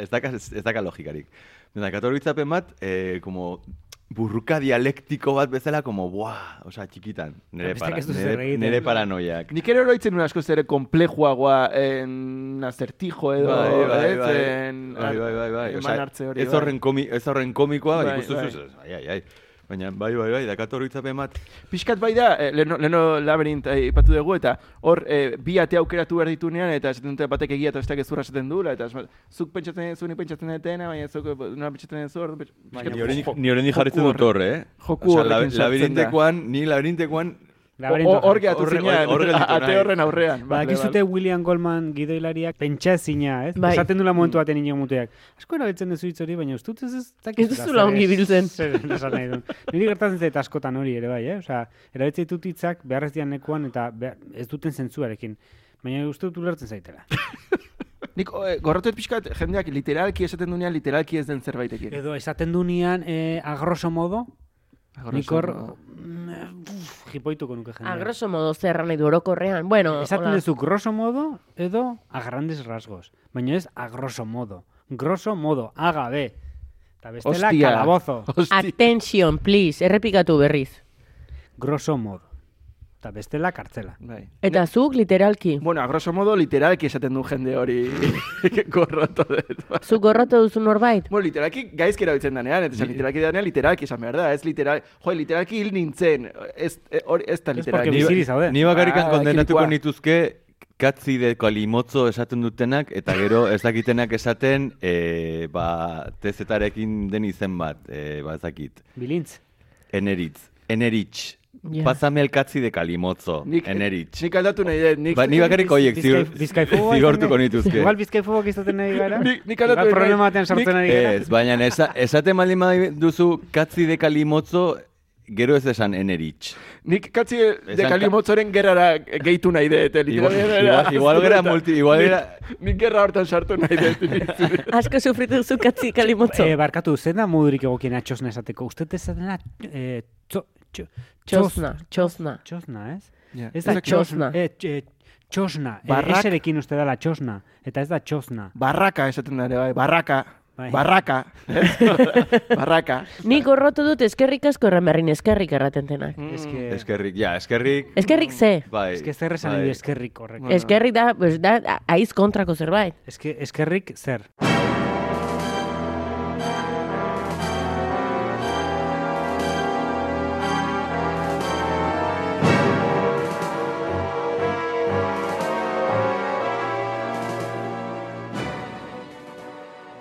ez daka, ez daka logikarik. Dakat horitzapen bat, eh, como, burruka dialektiko bat bezala, como, buah, osea, txikitan, nire, para, nire, nire paranoiak. Nik ere oroitzen nuen asko zere komplejuagoa en acertijo edo, Bai, bai, ez, bai. en- Bai, bai, bai, bai. hartze hori. ez bai. horren, komi, ez horren komikoa, bai, Bai, ikustu bai. zuz, ai, ai, ai. Baina, bai, bai, bai, dakat horritzapen bat, Piskat bai da, eh, leno, leno labirint eh, ipatu dugu, eta hor eh, bi ate aukeratu behar ditunean, eta esaten dute batek egia eta besteak ezurra esaten duela, eta zuk pentsatzen duzu, ni pentsatzen dutena, baina zuk eh, nola pentsatzen Baina, pixkat ni hori ni hori jarritzen joku dut hor, eh? joku da. labirintekoan, ni labirintekoan, Hor- Horre- zinean, ate horren aurrean. Ba, Vale, akizute vale. William Goldman gidoilariak pentsa ezina, ez? Bai. Esaten dula momentu baten inigo muteak. Asko erabiltzen duzu hitz hori, baina ez dut ez ez dakit. Ez duzula ongi biltzen. Zer esan nahi duen. Niri gertatzen zait askotan hori ere bai, eh? Osea, erabiltzen ditut hitzak beharrez dian lekuan eta ez duten zentzuarekin. Baina uste dut ulertzen zaitela. Nik eh, gorrotu pixkat jendeak literalki esaten dunean literalki ez den zerbaitekin. Edo esaten du nian eh, agroso modo, nik hor mm, uf, jipoituko nuke jendea. A grosso modo zerra nahi du orokorrean. Bueno, Esaten hola. duzu grosso modo edo a grandes rasgos. Baina ez a grosso modo. Grosso modo, aga be. Eta bestela Hostia. calabozo. Hostia. Attention, please, errepikatu berriz. Grosso modo. Eta bestela kartzela. Bai. Eta zuk, literalki. Bueno, a grosso modo, literalki esaten du jende hori gorroto dut. Zuk gorrotu duzu norbait? Bueno, literalki gaizki erabiltzen danean, eta esan literalki danean literalki esan behar da, ez literal, jo, literalki hil nintzen, ez, eh, hori ez da Ez literalki. porque bizirik zaude. ni bakarrikan Ah, kondenatuko nituzke katzi de kalimotzo esaten dutenak, eta gero ez dakitenak esaten, e, ba, tezetarekin den izen bat, e, ba, ez dakit. Bilintz. Eneritz, eneritz. Pásame el katzi de kalimotzo, Nik, eneritz. nik aldatu nahi dut, nik... Ba, ni bakarrik Bizkai- bizkaifogoa zigortuko nahi- nituzke. Igual bizkaifobok izaten nahi gara. Nik- nik aldatu Igual nahi- problema batean sartzen nik- ari gara. Ez, baina esa, esaten baldin bai duzu katzi de kalimotzo, gero ez esan eneritz. Nik katzi de kalimotzoren gerrara gehitu nahi dut. Igual- literalki igual- igual gera Nik- multi- igual gera- Nik gerra hortan sartu nahi dut. Asko sufritu duzu katzi kalimotzo. Eh, barkatu, zen da modurik egokiena txosna esateko. Uste esatena eh, txo, txo, Txosna, txosna. Txosna, ez? Ja. Ez da da txosna. txosna. Eh, tx- txosna. Eh, Barrak- eserekin uste dela txosna. Eta ez da txosna. Barraka esaten da ere, bai, barraka. Bai. Barraka. barraka. Nik gorrotu dut eskerrik asko erramerrin eskerrik erraten denak. Mm. Que, Eskerrik, ja, eskerrik. Eskerrik ze. Bai. que zer esan bai. eskerrik horrek. Bueno. Eskerrik da, pues, da, aiz kontrako zerbait. Que eskerrik zer.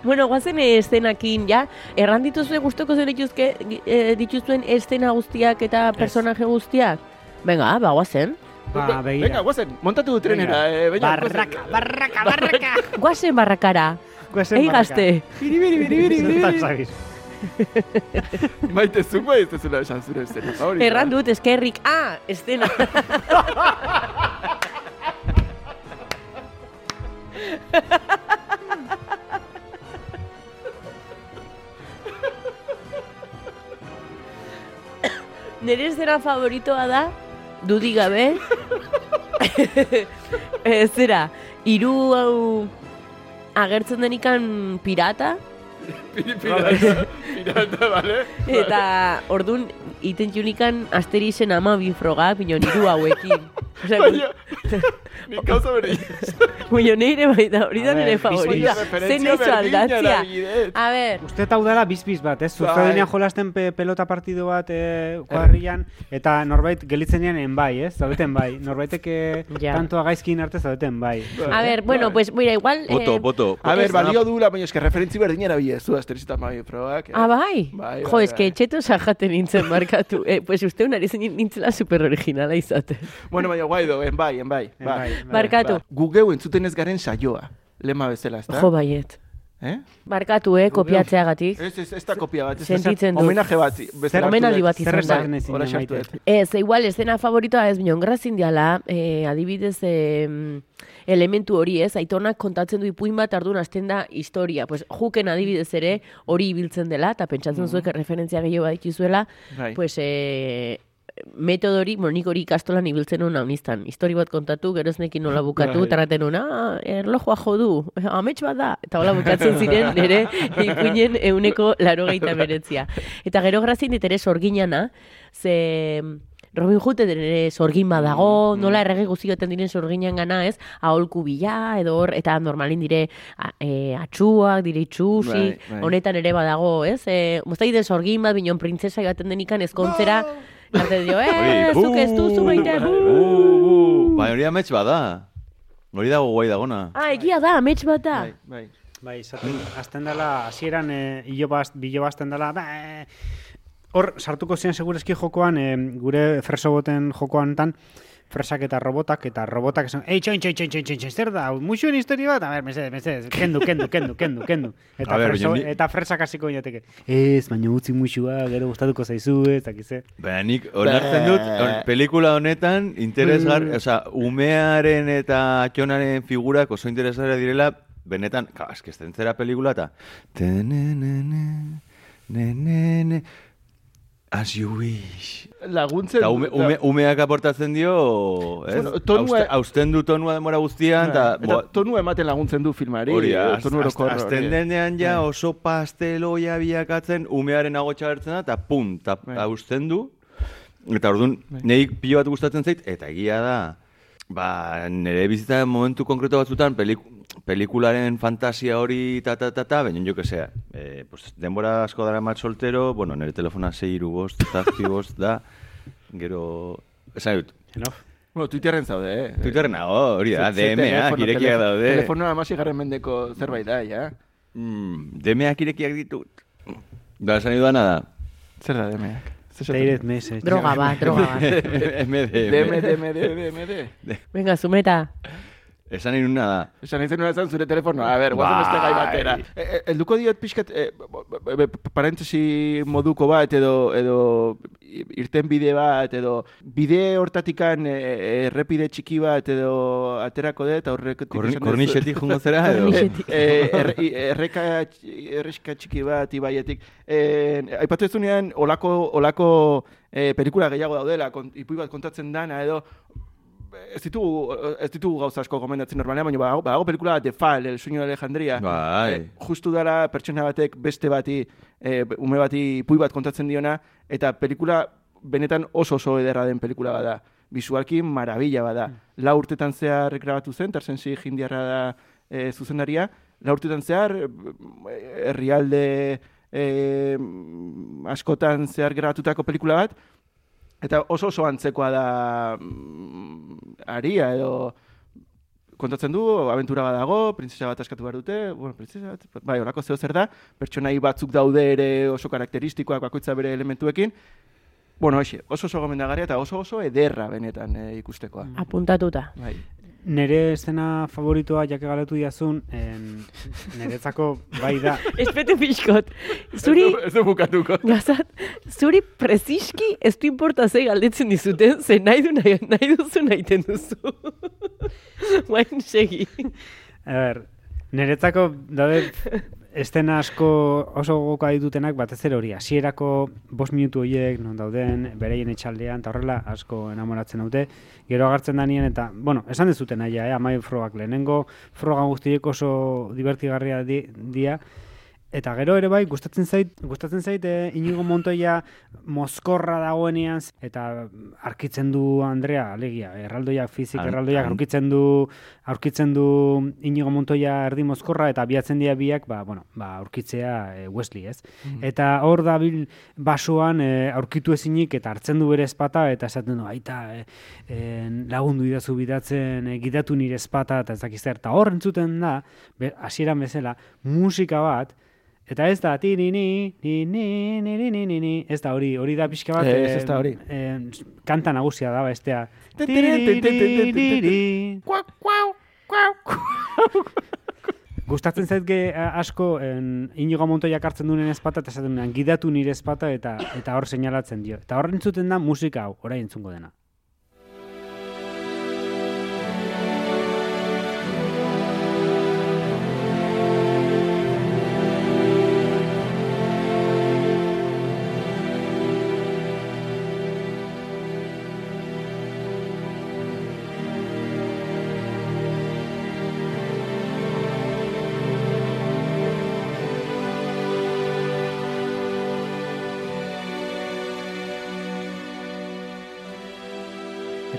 Bueno, guazen eszenakin, ja, erran dituzue gustoko zen dituzke, eh, dituzuen eszena guztiak eta personaje guztiak? Venga, ba, guazen. Ba, begira. Venga, guazen, montatu du trenera. Eh, venga, Barraka, barraka, barraka. Guazen barrakara. Guazen Ei barraka. gazte. Biri, biri, biri, biri, biri, Zertan biri. zabiz. Maite, zuk bai ez dezula esan zure estena favorita. Erran dut eskerrik, ah, eszena. Nire zera favoritoa da, dudik gabe, Eh, zera, hiru hau agertzen denikan pirata, pirata, bale? eta ordun iten junikan asterizen ama bi froga, pino niru hauekin. Osea, Baina, nik gauza bere. Baina nire baita, hori da nire ver, favorita. Zen berdina aldatzia. A ber, Uste hau dela bizbiz bat, ez? Bai. Zuzkadenean jolasten pe, pelota partido bat eh, kuadrillan, eta norbait gelitzenean en bai, ez? Zaudeten bai. Norbaitek eh, Ja. tantoa gaizkin arte zaudeten bai. a ber, bueno, pues, mira, igual... Boto, eh, boto. A Ez- balio duela, baina eske referentzi berdin erabile zu asterizita mai probak. Ah, bai? Bai, jo, bai, eske bai. etxeto jaten nintzen markatu. Eh, pues uste unari zen nintzela super originala izaten. Bueno, baina guai do, en bai, en bai. En ba. bai, bai. Barkatu. Gu geu entzuten ez garen saioa. Lema bezala, ezta? Jo, baiet. Eh? Barkatu, eh, kopiatzeagatik. Ez, ez, ez da kopia bat. ez, Sentitzen dut. Homenaje bat. bezala Omenaldi hartu bat izan Zer da. Ez, igual, estena favoritoa ez bion grazin diala, eh, adibidez, eh, elementu hori ez, aitonak kontatzen du ipuin bat ardun hasten da historia. Pues, juken adibidez ere hori ibiltzen dela, eta pentsatzen zuek referentzia gehiago bat dituzuela, Bai. pues, eh, metodo hori, bueno, nik hori ikastolan ibiltzen nuen haunistan. Histori bat kontatu, gero ez nekin nola bukatu, Bai. eta raten nuen, ah, erlojua jo du, amets bat da, eta hola bukatzen ziren nire ipuinen euneko laro beretzia. Eta gero grazin dit ere sorginana, ze Robin Hood ere sorgin Mm, badago, nola errege guztioten diren sorginan gana, ez? Aholku bila, edo hor, eta normalin dire a, e, atxuak, dire itxusi, Bai, bai. honetan ere badago, ez? E, Moztaide sorgin bat, binon printzesa gaten denikan ezkontzera, arte dio, eh, zuk ez duzu maite! Uh, Bai, hori amets bada. Hori dago guai dagona. Ah, egia da, amets bat da. Bai, bai. Bai, izaten, azten dela, hasieran e, bilo bazten dela, ba, hor, sartuko ziren segurezki jokoan, e, gure freso boten jokoan tan, fresak eta robotak, eta robotak esan, ei, txoin, txoin, txoin, txoin, txoin, txoin, zer da, muxuen historia bat, a ber, mesedez, mesedez, kendu, kendu, kendu, kendu, kendu. Eta, ber, freso, ni- eta fresak hasiko inateke, ez, baina utzi muxua, gero gustatuko zaizu, ez, dakize. Baina nik onartzen dut, on- pelikula honetan interesgar, osea, umearen eta atxonaren figurak oso interesgarria direla, benetan, ka, eske pelikula eta tenenene, nenene, as you wish. Laguntzen... Eta ume, ume, umeak aportatzen dio, ez? Bueno, tonua- Auste- Austen du tonua demora guztian, eta... Eta tonu ematen laguntzen du filmari. Hori, eh, azten denean ja oso pasteloia biakatzen umearen agotxa bertzen da, eta pum, eta Bai. hausten du. Eta orduan, neik pilo bat gustatzen zait, eta egia da, ba, nire bizitza momentu konkreto batzutan, pelik, pelikularen fantasia hori, ta, ta, ta, ta, baina jo que sea. Eh, pues, denbora asko dara mat soltero, bueno, nire telefona zei iru bost, zazpi bost da, gero, esan dut, Enof. Bueno, Twitterren zaude, eh? Twitterren nago, hori da, DM-ak, irekiak daude. Telefonoa amasi garren mendeko zerbait da, ja? Mm, DM-ak irekiak ditut. Da, esan dudana da. Zer da DMak? Direct message. Droga bat, droga bat. MD. DM, DM, DM, DM. Venga, zumeta. Esan nahi nuna da. Esan nahi zenuna esan zure telefonoa, a ber, guazen beste gai batera. E, e, elduko diot pixkat, e, b- b- parentesi moduko bat, edo, edo irten bide bat, edo bide hortatikan e, errepide txiki bat, edo aterako dut, aurrek... Korni, kornixetik jungo zera, edo? Eh, er, erreka, erreska txiki bat ibaietik. Eh, aipatu ez olako, olako eh, pelikula gehiago daudela, kon, ipui bat kontatzen dana, edo ez ditugu, ez ditugu gauza asko gomendatzen normalean, baina badago, badago pelikula The Fall, El sueño de Alejandría. Bai. Eh, justu dara pertsona batek beste bati, eh, ume bati ipui bat kontatzen diona, eta pelikula benetan oso oso ederra den pelikula bada. Bisualki marabila bada. La urtetan zehar grabatu zen, Tarsensi jindiarra da eh, zuzendaria, la urtetan zehar eh, herrialde eh, askotan zehar grabatutako pelikula bat, eta oso oso antzekoa da mm, aria edo kontatzen du, abentura bat dago, printzesa bat askatu behar dute, bueno, printzesa bat, bai, horako zeo zer da, pertsonai batzuk daude ere oso karakteristikoak bakoitza bere elementuekin, bueno, hoxe, oso oso gomendagarria eta oso oso ederra benetan eh, ikustekoa. Apuntatuta. Bai. Nere estena favoritoa, jake galetu diazun, en, niretzako bai da, Espete pixkot. Zuri, Ez du bukatuko. gazat, zuri preziski ez du importa ze galdetzen dizuten, ze nahi du nahi, nahi duzu nahiten duzu. Bain segi. A ber, niretzako daude estena asko oso gogoka ditutenak batez ere hori, hasierako bost minutu horiek non dauden, bereien etxaldean, eta horrela asko enamoratzen dute, gero agartzen danien, eta, bueno, esan dezuten aia, eh, amai frogak lehenengo, froga guztiek oso divertigarria di, dia, Eta gero ere bai, gustatzen zait, gustatzen zait eh, Inigo Montoya mozkorra dagoenean eta arkitzen du Andrea, alegia, erraldoiak, fizik Han- erraldoiak han- aurkitzen du aurkitzen du Inigo Montoya erdi mozkorra eta biatzen dira biak, ba, bueno, ba, aurkitzea eh, Wesley, ez? Eta hor dabil basoan eh, aurkitu ezinik eta hartzen du bere espata eta esaten du, aita, eh, eh, lagundu idazu bidatzen, eh, gidatu nire espata eta ez dakiz zer. Eta hor entzuten da, hasieran bezala, musika bat, Eta ez da, ti ni ni, ni ni ni ni ni ni ni, ez da hori, hori da pixka bat, Ez, ez da hori. eh, kanta nagusia da, bestea. Kuau, kuau, kuau. Gustatzen zait ge asko en, Inigo Montoya hartzen duen espata eta esaten duenean gidatu nire espata eta eta hor seinalatzen dio. Eta hor entzuten da musika hau, orain entzungo dena.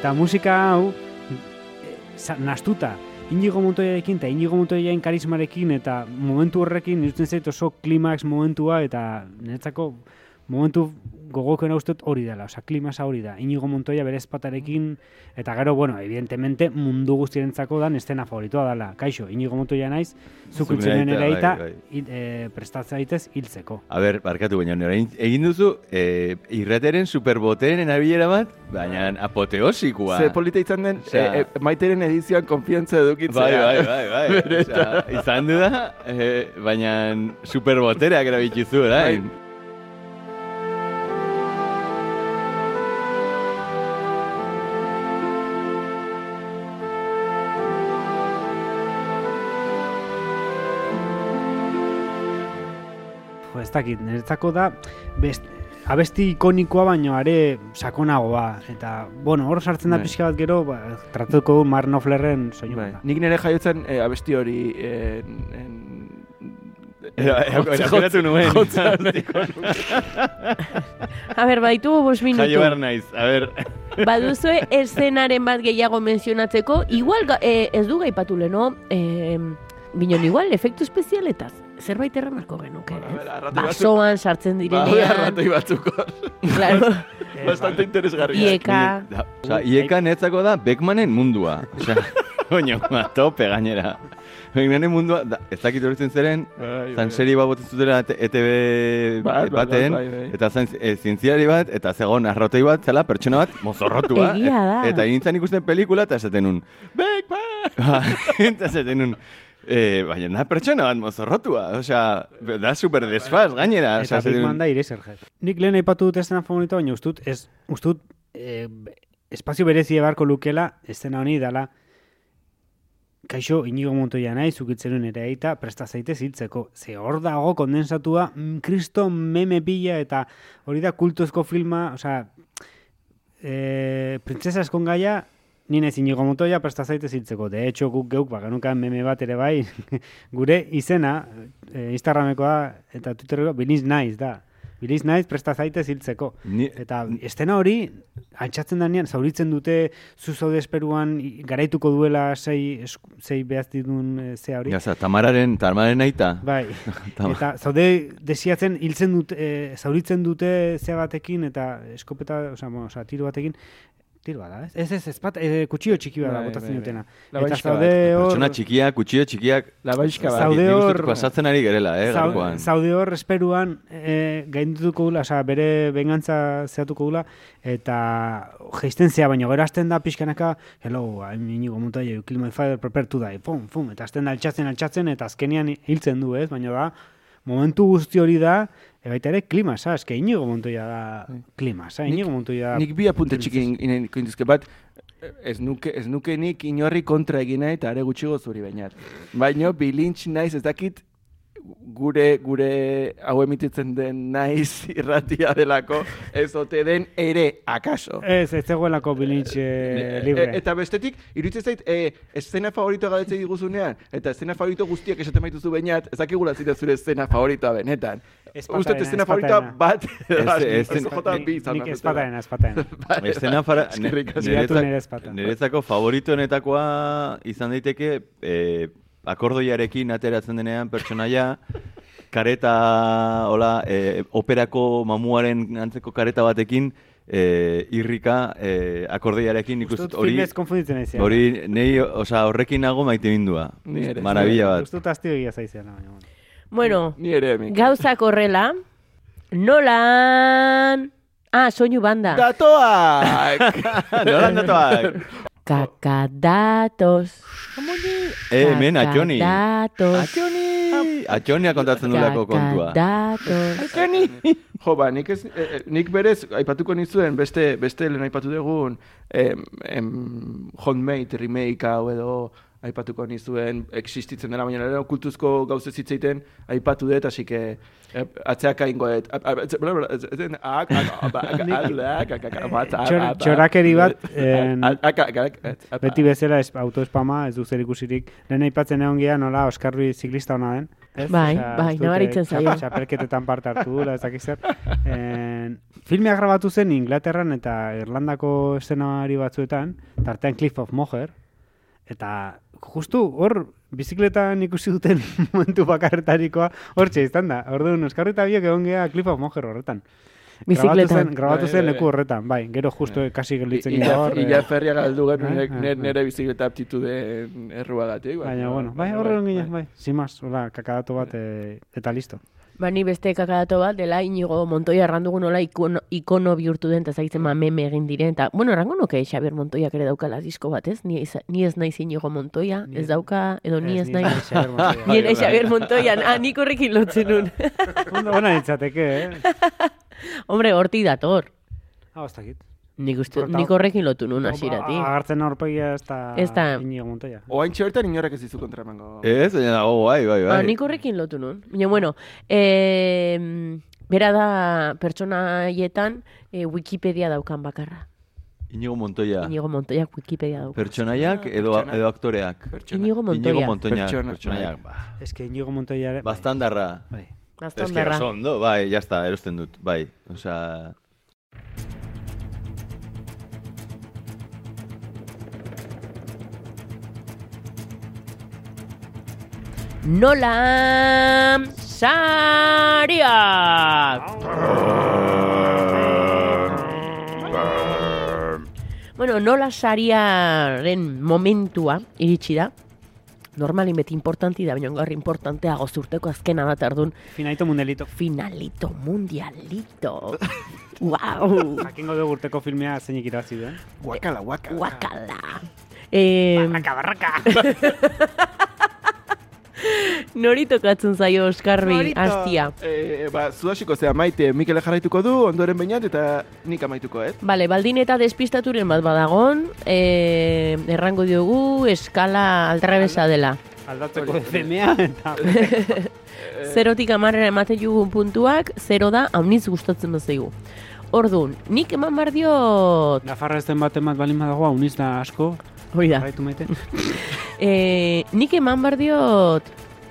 Eta musika hau, e, sa- nastuta, Inigo Montoyarekin eta Inigo Montoyaren karismarekin eta momentu horrekin irutzen zait oso klimax momentua eta niretzako momentu gogokoena uste dut hori dela, osea, klimasa hori da. Inigo Montoya bere espatarekin, eta gero, bueno, evidentemente mundu guztirentzako dan estena favoritoa dela. Kaixo, Inigo Montoya naiz, zuk Zuk hiltzen nahi ere eta, bai, eh, prestatzea daitez hiltzeko. A ber, barkatu baina, orain egin duzu e, irrateren superboteren erabilera bat, baina apoteosikoa. Ze polita izan den, e, e, maiteren edizioan konfiantza edukitzea. Bai, bai, bai, bai. Osea, izan du da, e, baina superbotereak erabitzu, orain. Bai. Dakit, niretzako da, best, abesti ikonikoa baino are sakonagoa. Eta, bueno, hor sartzen da Bai. pixka bat gero, ba, tratatuko du Mark Knopflerren soinu Bai. bat. Nik nire jaiotzen eh, abesti hori en, en, Erakuratu nuen. A ber, baitu bos Jaio minutu. behar naiz, a ber. Baduzue eszenaren bat gehiago mentzionatzeko, igual eh, ez du gaipatu leno, eh, binon igual, efektu espezialetaz. Zerbait erranarko genuke, Bueno, a ez? Basoan sartzen Bai, direnean, arratoi batzuk hor. claro, Bastante interesgarria. ieka, Da, Osa, ieka netzako da Beckmanen mundua. Osa, oino, a tope gainera. Beckmanen mundua, da, ez dakit horretzen zeren, zan serie bat botzen zutela ET- ETV Bai, bai, baten, bai, bai. eta zan e, zientziari bat, eta zegoen arrotei bat, zela pertsona bat, mozorrotua. Egia da. Eta nintzen ikusten pelikula, eta esaten nun, Beckman! eta esaten nun, eh, baina da pertsona bat mozorrotua, osea, da super desfaz gainera. Eta osea, nun, da Ireserje. Nik lehen aipatu dut estena favorito, baina ustut, ez, ustut, eh, espazio berezi ebarko lukela, estena honi dala, Kaixo, inigo montoia nahi, zukitzen nuen ere aita, presta zaitez hiltzeko. Ze hor dago kondensatua, mm, kristo meme pila eta hori da kultuzko filma, osea, e, printzesa eskon gaia, nine inigo montoia presta zaitez hiltzeko. De hecho, guk geuk, ba, genukan meme bat ere bai, gure izena, e, Instagramekoa eta Twitterreko, biliz naiz da. Biliz naiz presta zaitez hiltzeko. Ni- Eta estena hori, altxatzen danean, zauritzen dute zu zaude esperuan garaituko duela sei, sei behaztidun e, zea hori. Ja, tamararen, tamararen aita. Bai, eta zaude desiatzen hiltzen dute, e, zauritzen dute zea batekin eta eskopeta, osea, bueno, osea, tiro batekin, tiro bada, ez? Ez, ez, ez bat, e, kutxio txiki bada Bai, botatzen bai, bai. dutena. La Eta zaude hor... Pertsona txikiak, kutxio txikiak, Labaixka bat. Zaude nik uste dut hor- pasatzen ari gerela, eh, Zau- gaurkoan. Zaude hor esperuan e, gaindituko dula, osea, bere bengantza zehatuko dula, eta geisten zea, baina gero hasten da pixkanaka, hello, I'm Inigo Montoya, you kill my father, prepare to die, pum, pum, eta hasten da altxatzen, altxatzen, eta azkenean hiltzen du, ez, baina da, momentu guzti hori da, baita ere klimasa, eske Inigo Montoya da klimasa, Nik- Inigo Montoya da... Nik bi apunte txiki indizke bat, ez nuke, ez nuke nik inorri kontra egin nahi eta are gutxigo zuri bainat. Baina bilintx naiz ez dakit gure gure hau emititzen den naiz irratia delako ez ote den ere akaso. Ez, ez zegoelako bilintx e, libre. E, eta bestetik, iruditzen zait, e, eszena favorito galdetzen diguzunean, eta eszena favorito guztiak esaten maituzu bainat, ez dakigula zita zure eszena favoritoa benetan. Uste eszena favoritoa bat, Ez- ez jota bi izan Nik behar espatarena, espatarena. Bai, fara, niretzak- nire ezpata. niretzako favoritoenetakoa izan daiteke eh, akordoiarekin ateratzen denean pertsonaia kareta, hola, eh, operako mamuaren antzeko kareta batekin eh, irrika eh, akordoiarekin nik uste Ustut dut hori filmez konfunditzen naizea. hori nei, osea, horrekin nago maite bindua. Marabila bat. Ustut asti egia zaizena, baina. bueno. Bueno, Ni ere, gauzak horrela, nolan... Ah, soinu banda. Datoak! Nolan datoak? Kakadatos. Eh, hemen atxoni. Kakadatos. Atxoni! Atxonia kontatzen dulako kontua. Kakadatos. jo, ba, nik, ez, eh, eh, nik berez, aipatuko nizuen, beste, beste lehen aipatu dugun, em, em, homemade remake hau edo aipatuko nizuen existitzen dela, baina ere kultuzko gauze zitzeiten aipatu dut, hasi que eh, dut. Txor- txorakeri bat, Beti bezala ez, autoespama, ez du zer ikusirik. Lehen aipatzen egon gea nola Oskar Ruiz ziklista hona den. Bai, bai, nabaritzen zaio. Txapelketetan parte hartu dula, ez dakit zer. Filmea grabatu zen Inglaterran eta Irlandako eszenari batzuetan, tartean Cliff of Moher, eta justu hor bizikletan ikusi duten momentu bakarretarikoa hortxe izan da. Orduan, Oskar eta biok egon gea Cliff of Moher horretan. Bizikletan. grabatu Bai, zen bai, leku bai. horretan, bai. Gero justu kasi gelditzen gira hor. ila eh, ferria galdu gen Ah, nire, ah. nire bizikleta aptitudeen erruagatik. Baina, bueno, bai, horre ginen, bai. Simaz, hola, kakadato bat, eh, eta listo. Ba, ni beste kakadato bat, dela inigo Montoya errandugu nola ikono, ikono bihurtu den, eta zagitzen ma meme egin diren, eta, bueno, errango nuke Xabier Montoyak ere daukala disko bat, ez? Ni, ez- ni ez naiz inigo Montoya, ez ez- dauka, edo ni ez naiz. Montoya. Ni ere Xabier Montoya, ah, nik horrekin lotzen nun. Ondo, Ona ditzateke, eh? Hombre, horti dator. Hau, ez dakit. Nik, uste, Prota- nik horrekin lotu nun Ba, hasiratik. Agartzen aurpegia ez da... Ez da- Inigo Montoya. Oain txertan inorek ez dizu kontra emango. Ez, baina, oh, bai, bai, bai. Ah, nik horrekin lotu nun. Baina, bueno, eh, bera da pertsonaietan eh, Wikipedia daukan bakarra. Inigo Montoya. Inigo Montoyak Wikipedia dauka. Pertsonaiak edo, Pertsona. edo aktoreak. Pertsona. Inigo Montoya. Inigo Montoya. Pertsona, Pertsonaiak, ba. Ez que Inigo Montoya ere... Bastandarra. Bai. Baston Ez que berra. oso ondo, bai, jazta, erosten dut, bai. Osea, Nola Sariak! Bueno, nola sariaren momentua iritsi da. Normalin beti importanti da, baina gaur importantea gozurteko azkena da tardun Finaito mundelito. finalito mundialito. Wow! Jakingo dugu urteko filmea zeinik irabazi duen. Guakala, guakala. Guakala. Eh, Barraka, barraka! nori tokatzen zaio Oskarbi hastia. Eh, ba, zu hasiko zea maite Mikele jarraituko du, ondoren bainat eta nik amaituko, ez? Bale, baldin eta despistaturen bat badagon, eh, errango diogu eskala aldrebesa dela. Aldatzeko. FMA eta... Zerotik amarrera ematen jugun puntuak, zero da, hauniz gustatzen bazaigu. Orduan, nik eman bar diot... Nafarra ezten bat emat balin badagoa, uniz da asko. Hoi da. Jarraitu maite. Eh, nik eman bar diot...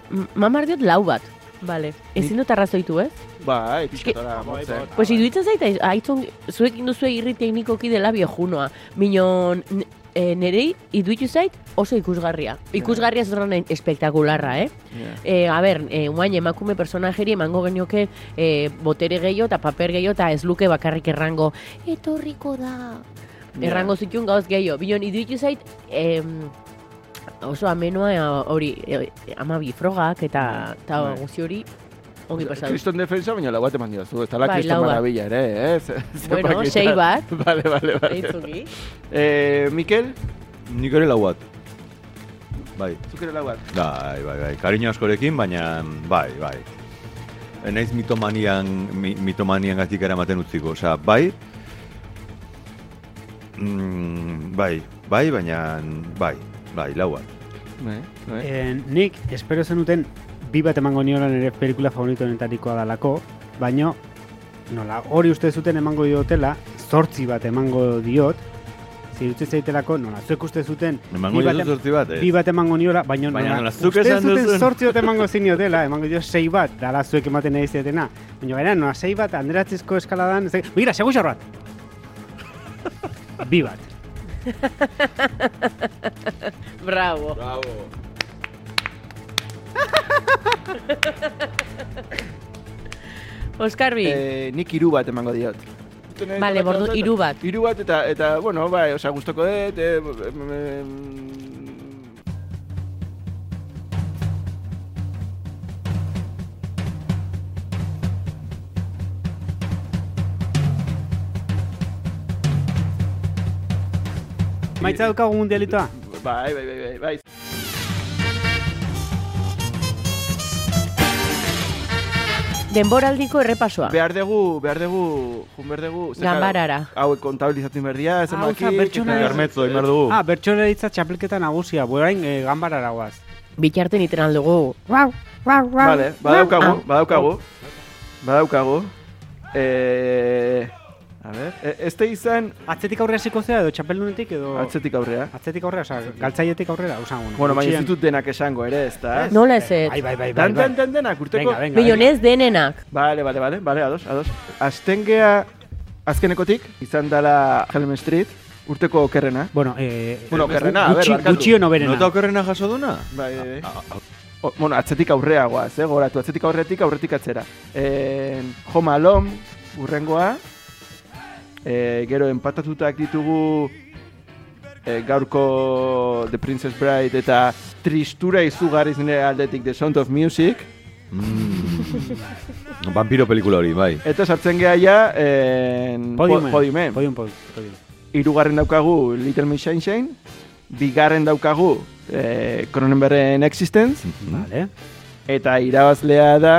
Eman bar diot lau bat. Bale, ezin dut arrazoitu, ez? Bai, pixkatora motzen. Pues iruditzen zaita, aitzon, zuekin duzue irri teknikoki dela biojunoa. Minon, e, nerei, iduitu zait, oso ikusgarria. Ikusgarria ez horren espektakularra, eh? Yeah. E, a ber, e, guain emakume personajeri emango genioke e, botere gehiago eta paper gehiago eta ez luke bakarrik errango etorriko da. Ja. Errango zituen gauz gehiago. Bion, iduitu zait, em, oso amenoa hori e, ama bifrogak eta, eta Bai. guzti hori ongi pasatu. Kriston defensa, baina lau bat eman diozu. Ez tala Bai, Kriston. Maravilla ere, eh? Ze- Bueno, sei bat. Vale, vale, vale. Eitzuki. Eh, Mikel, nik ere lau bat. Bai, zuk ere lau bat. bai, bai, bai. Kariño askorekin, baina, bai, bai. Naiz mitomanian, mi, mitomanian gatik eramaten utziko. Osea, bai, mm, bai, bai, baina, bai, bai, lau bat. Bai, bai. Eh, nik, espero zenuten, bi bat emango niola nire pelikula favoritoenetarikoa dalako, baino, nola, hori uste zuten emango diotela, zortzi bat emango diot, zirutzen zaitelako, nola, zuek uste zuten, Emango bi bat zortzi bat, eh? bi bat emango niola, baino Baina nola, nola, uste zuten zortzi bat emango ziniotela, emango dio sei bat, dala zuek ematen nahi zietena, baina gara, nola, sei bat, anderatzezko eskaladan, ez, mira, segu bat! bi bat. Bravo. Bravo. Oskarbi, Eh, nik hiru bat emango diot. Bale, bordu, hiru bat. Hiru bat eta, eta bueno, bai, osea, gustoko dut, eh, em, em, Maitza daukagu mundialitoa? Bai, bai, bai, bai, bai. denboraldiko errepasoa. Behar dugu, behar dugu, jun behar dugu... Ganbarara. Hauek kontabilizatu berdia, Ah, zenbaki... oza, pertsona- Garmetzo, imar dugu. Ah, bertxoleritza txapelketa nagusia, burain e, ganbarara guaz. Bitarten iten aldugu. Vale, badaukagu, badaukagu. Badaukagu. Eh, a ver, e, ez da izan Atzetik aurrera ziko zea edo txapeldunetik edo... atzetik aurrea. Atzetik aurrera, oza, galtzaietik aurrera, usan, bueno. Bueno, baina ez ditut denak esango ere, ez da? Nola ez ez? Bai, bai, bai, bai, Dan, bai. dan, dan, denak, urteko... Venga, venga, Millonez denenak. Vale, vale, vale, vale, ados, ados. Azten gea, azkenekotik, izan dela Helm Street, urteko okerrena. Bueno, eh, Bueno, okerrena, a ver, gutxi, barkatu. gutxio noberena. Nota okerrena jaso duna? Bai, bai, bai. O, bueno, atzetik aurrea guaz, eh, goratu, atzetik aurretik, aurretik atzera. Eh, Home Alone, urrengoa, eh, gero empatatutak ditugu eh, gaurko The Princess Bride eta tristura izugarriz nire aldetik The Sound of Music. Mm. Vampiro pelikula hori, bai. Eta sartzen geha ja, en, Podiumen. po- podiumen. Podium, podium, podium. Hirugarren daukagu Little Miss Sunshine, bigarren daukagu eh, Cronenbergen Existence, Vale. eta irabazlea da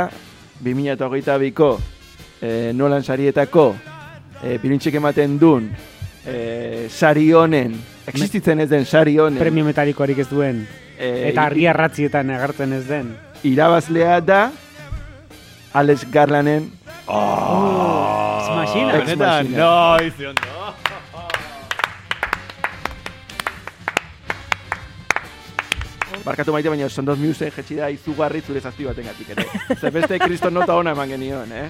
2022ko eh, Nolan sarietako eh, bilintxik ematen duen eh, sari honen, existitzen ez den sari honen, Premio metalikoarik ez duen, eh, eta argia ratzietan agertzen ez den. irabazlea da Alex Garlanen Oh. Ex Benetan, no, izion, no. Barkatu maite, baina Sound of Music jetxi da izugarri zure zazpi baten gatik ere. Zer beste kriston nota ona eman genion, eh?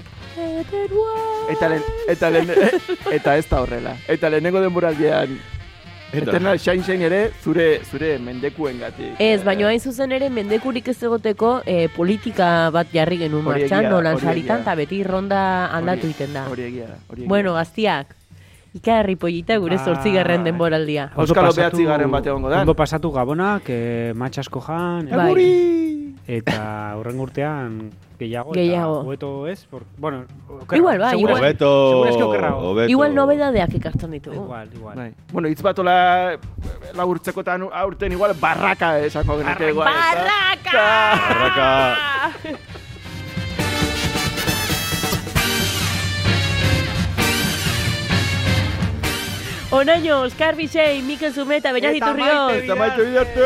Eta, lehen, eta, lehen, eta ez da horrela. Eta lehenengo denboraldian Eta- Eternal Shine Shine ere zure zure mendekuen gatik. Ez, baina hain zuzen ere mendekurik ez egoteko eh, politika bat jarri genuen martxan, nolan saritan, eta beti ronda aldatu iten da. Hori egia da. Bueno, gaztiak, ikarri pollita gure Ba, zortzigarren denboraldia. Ondo Euskalo pasatu- behatzigarren bat egongo da. Ondo pasatu gabonak, eh, matxasko jan, Bai. Eta horren urtean gehiago. Gehiago. Hobeto ez, por, bueno, okerra. Igual, Segura- igual. Hobeto, hobeto. Igual nobedadeak ditugu. Igual, igual. Bai. Bueno, hitz batola laburtzekotan aurten igual barraka esango genuke igual. Barraka! Barraka. Onaino, Oskar Bisei, Mikel Zumeta, Beñat Eta Iturrioz, Maite Eta bidarte!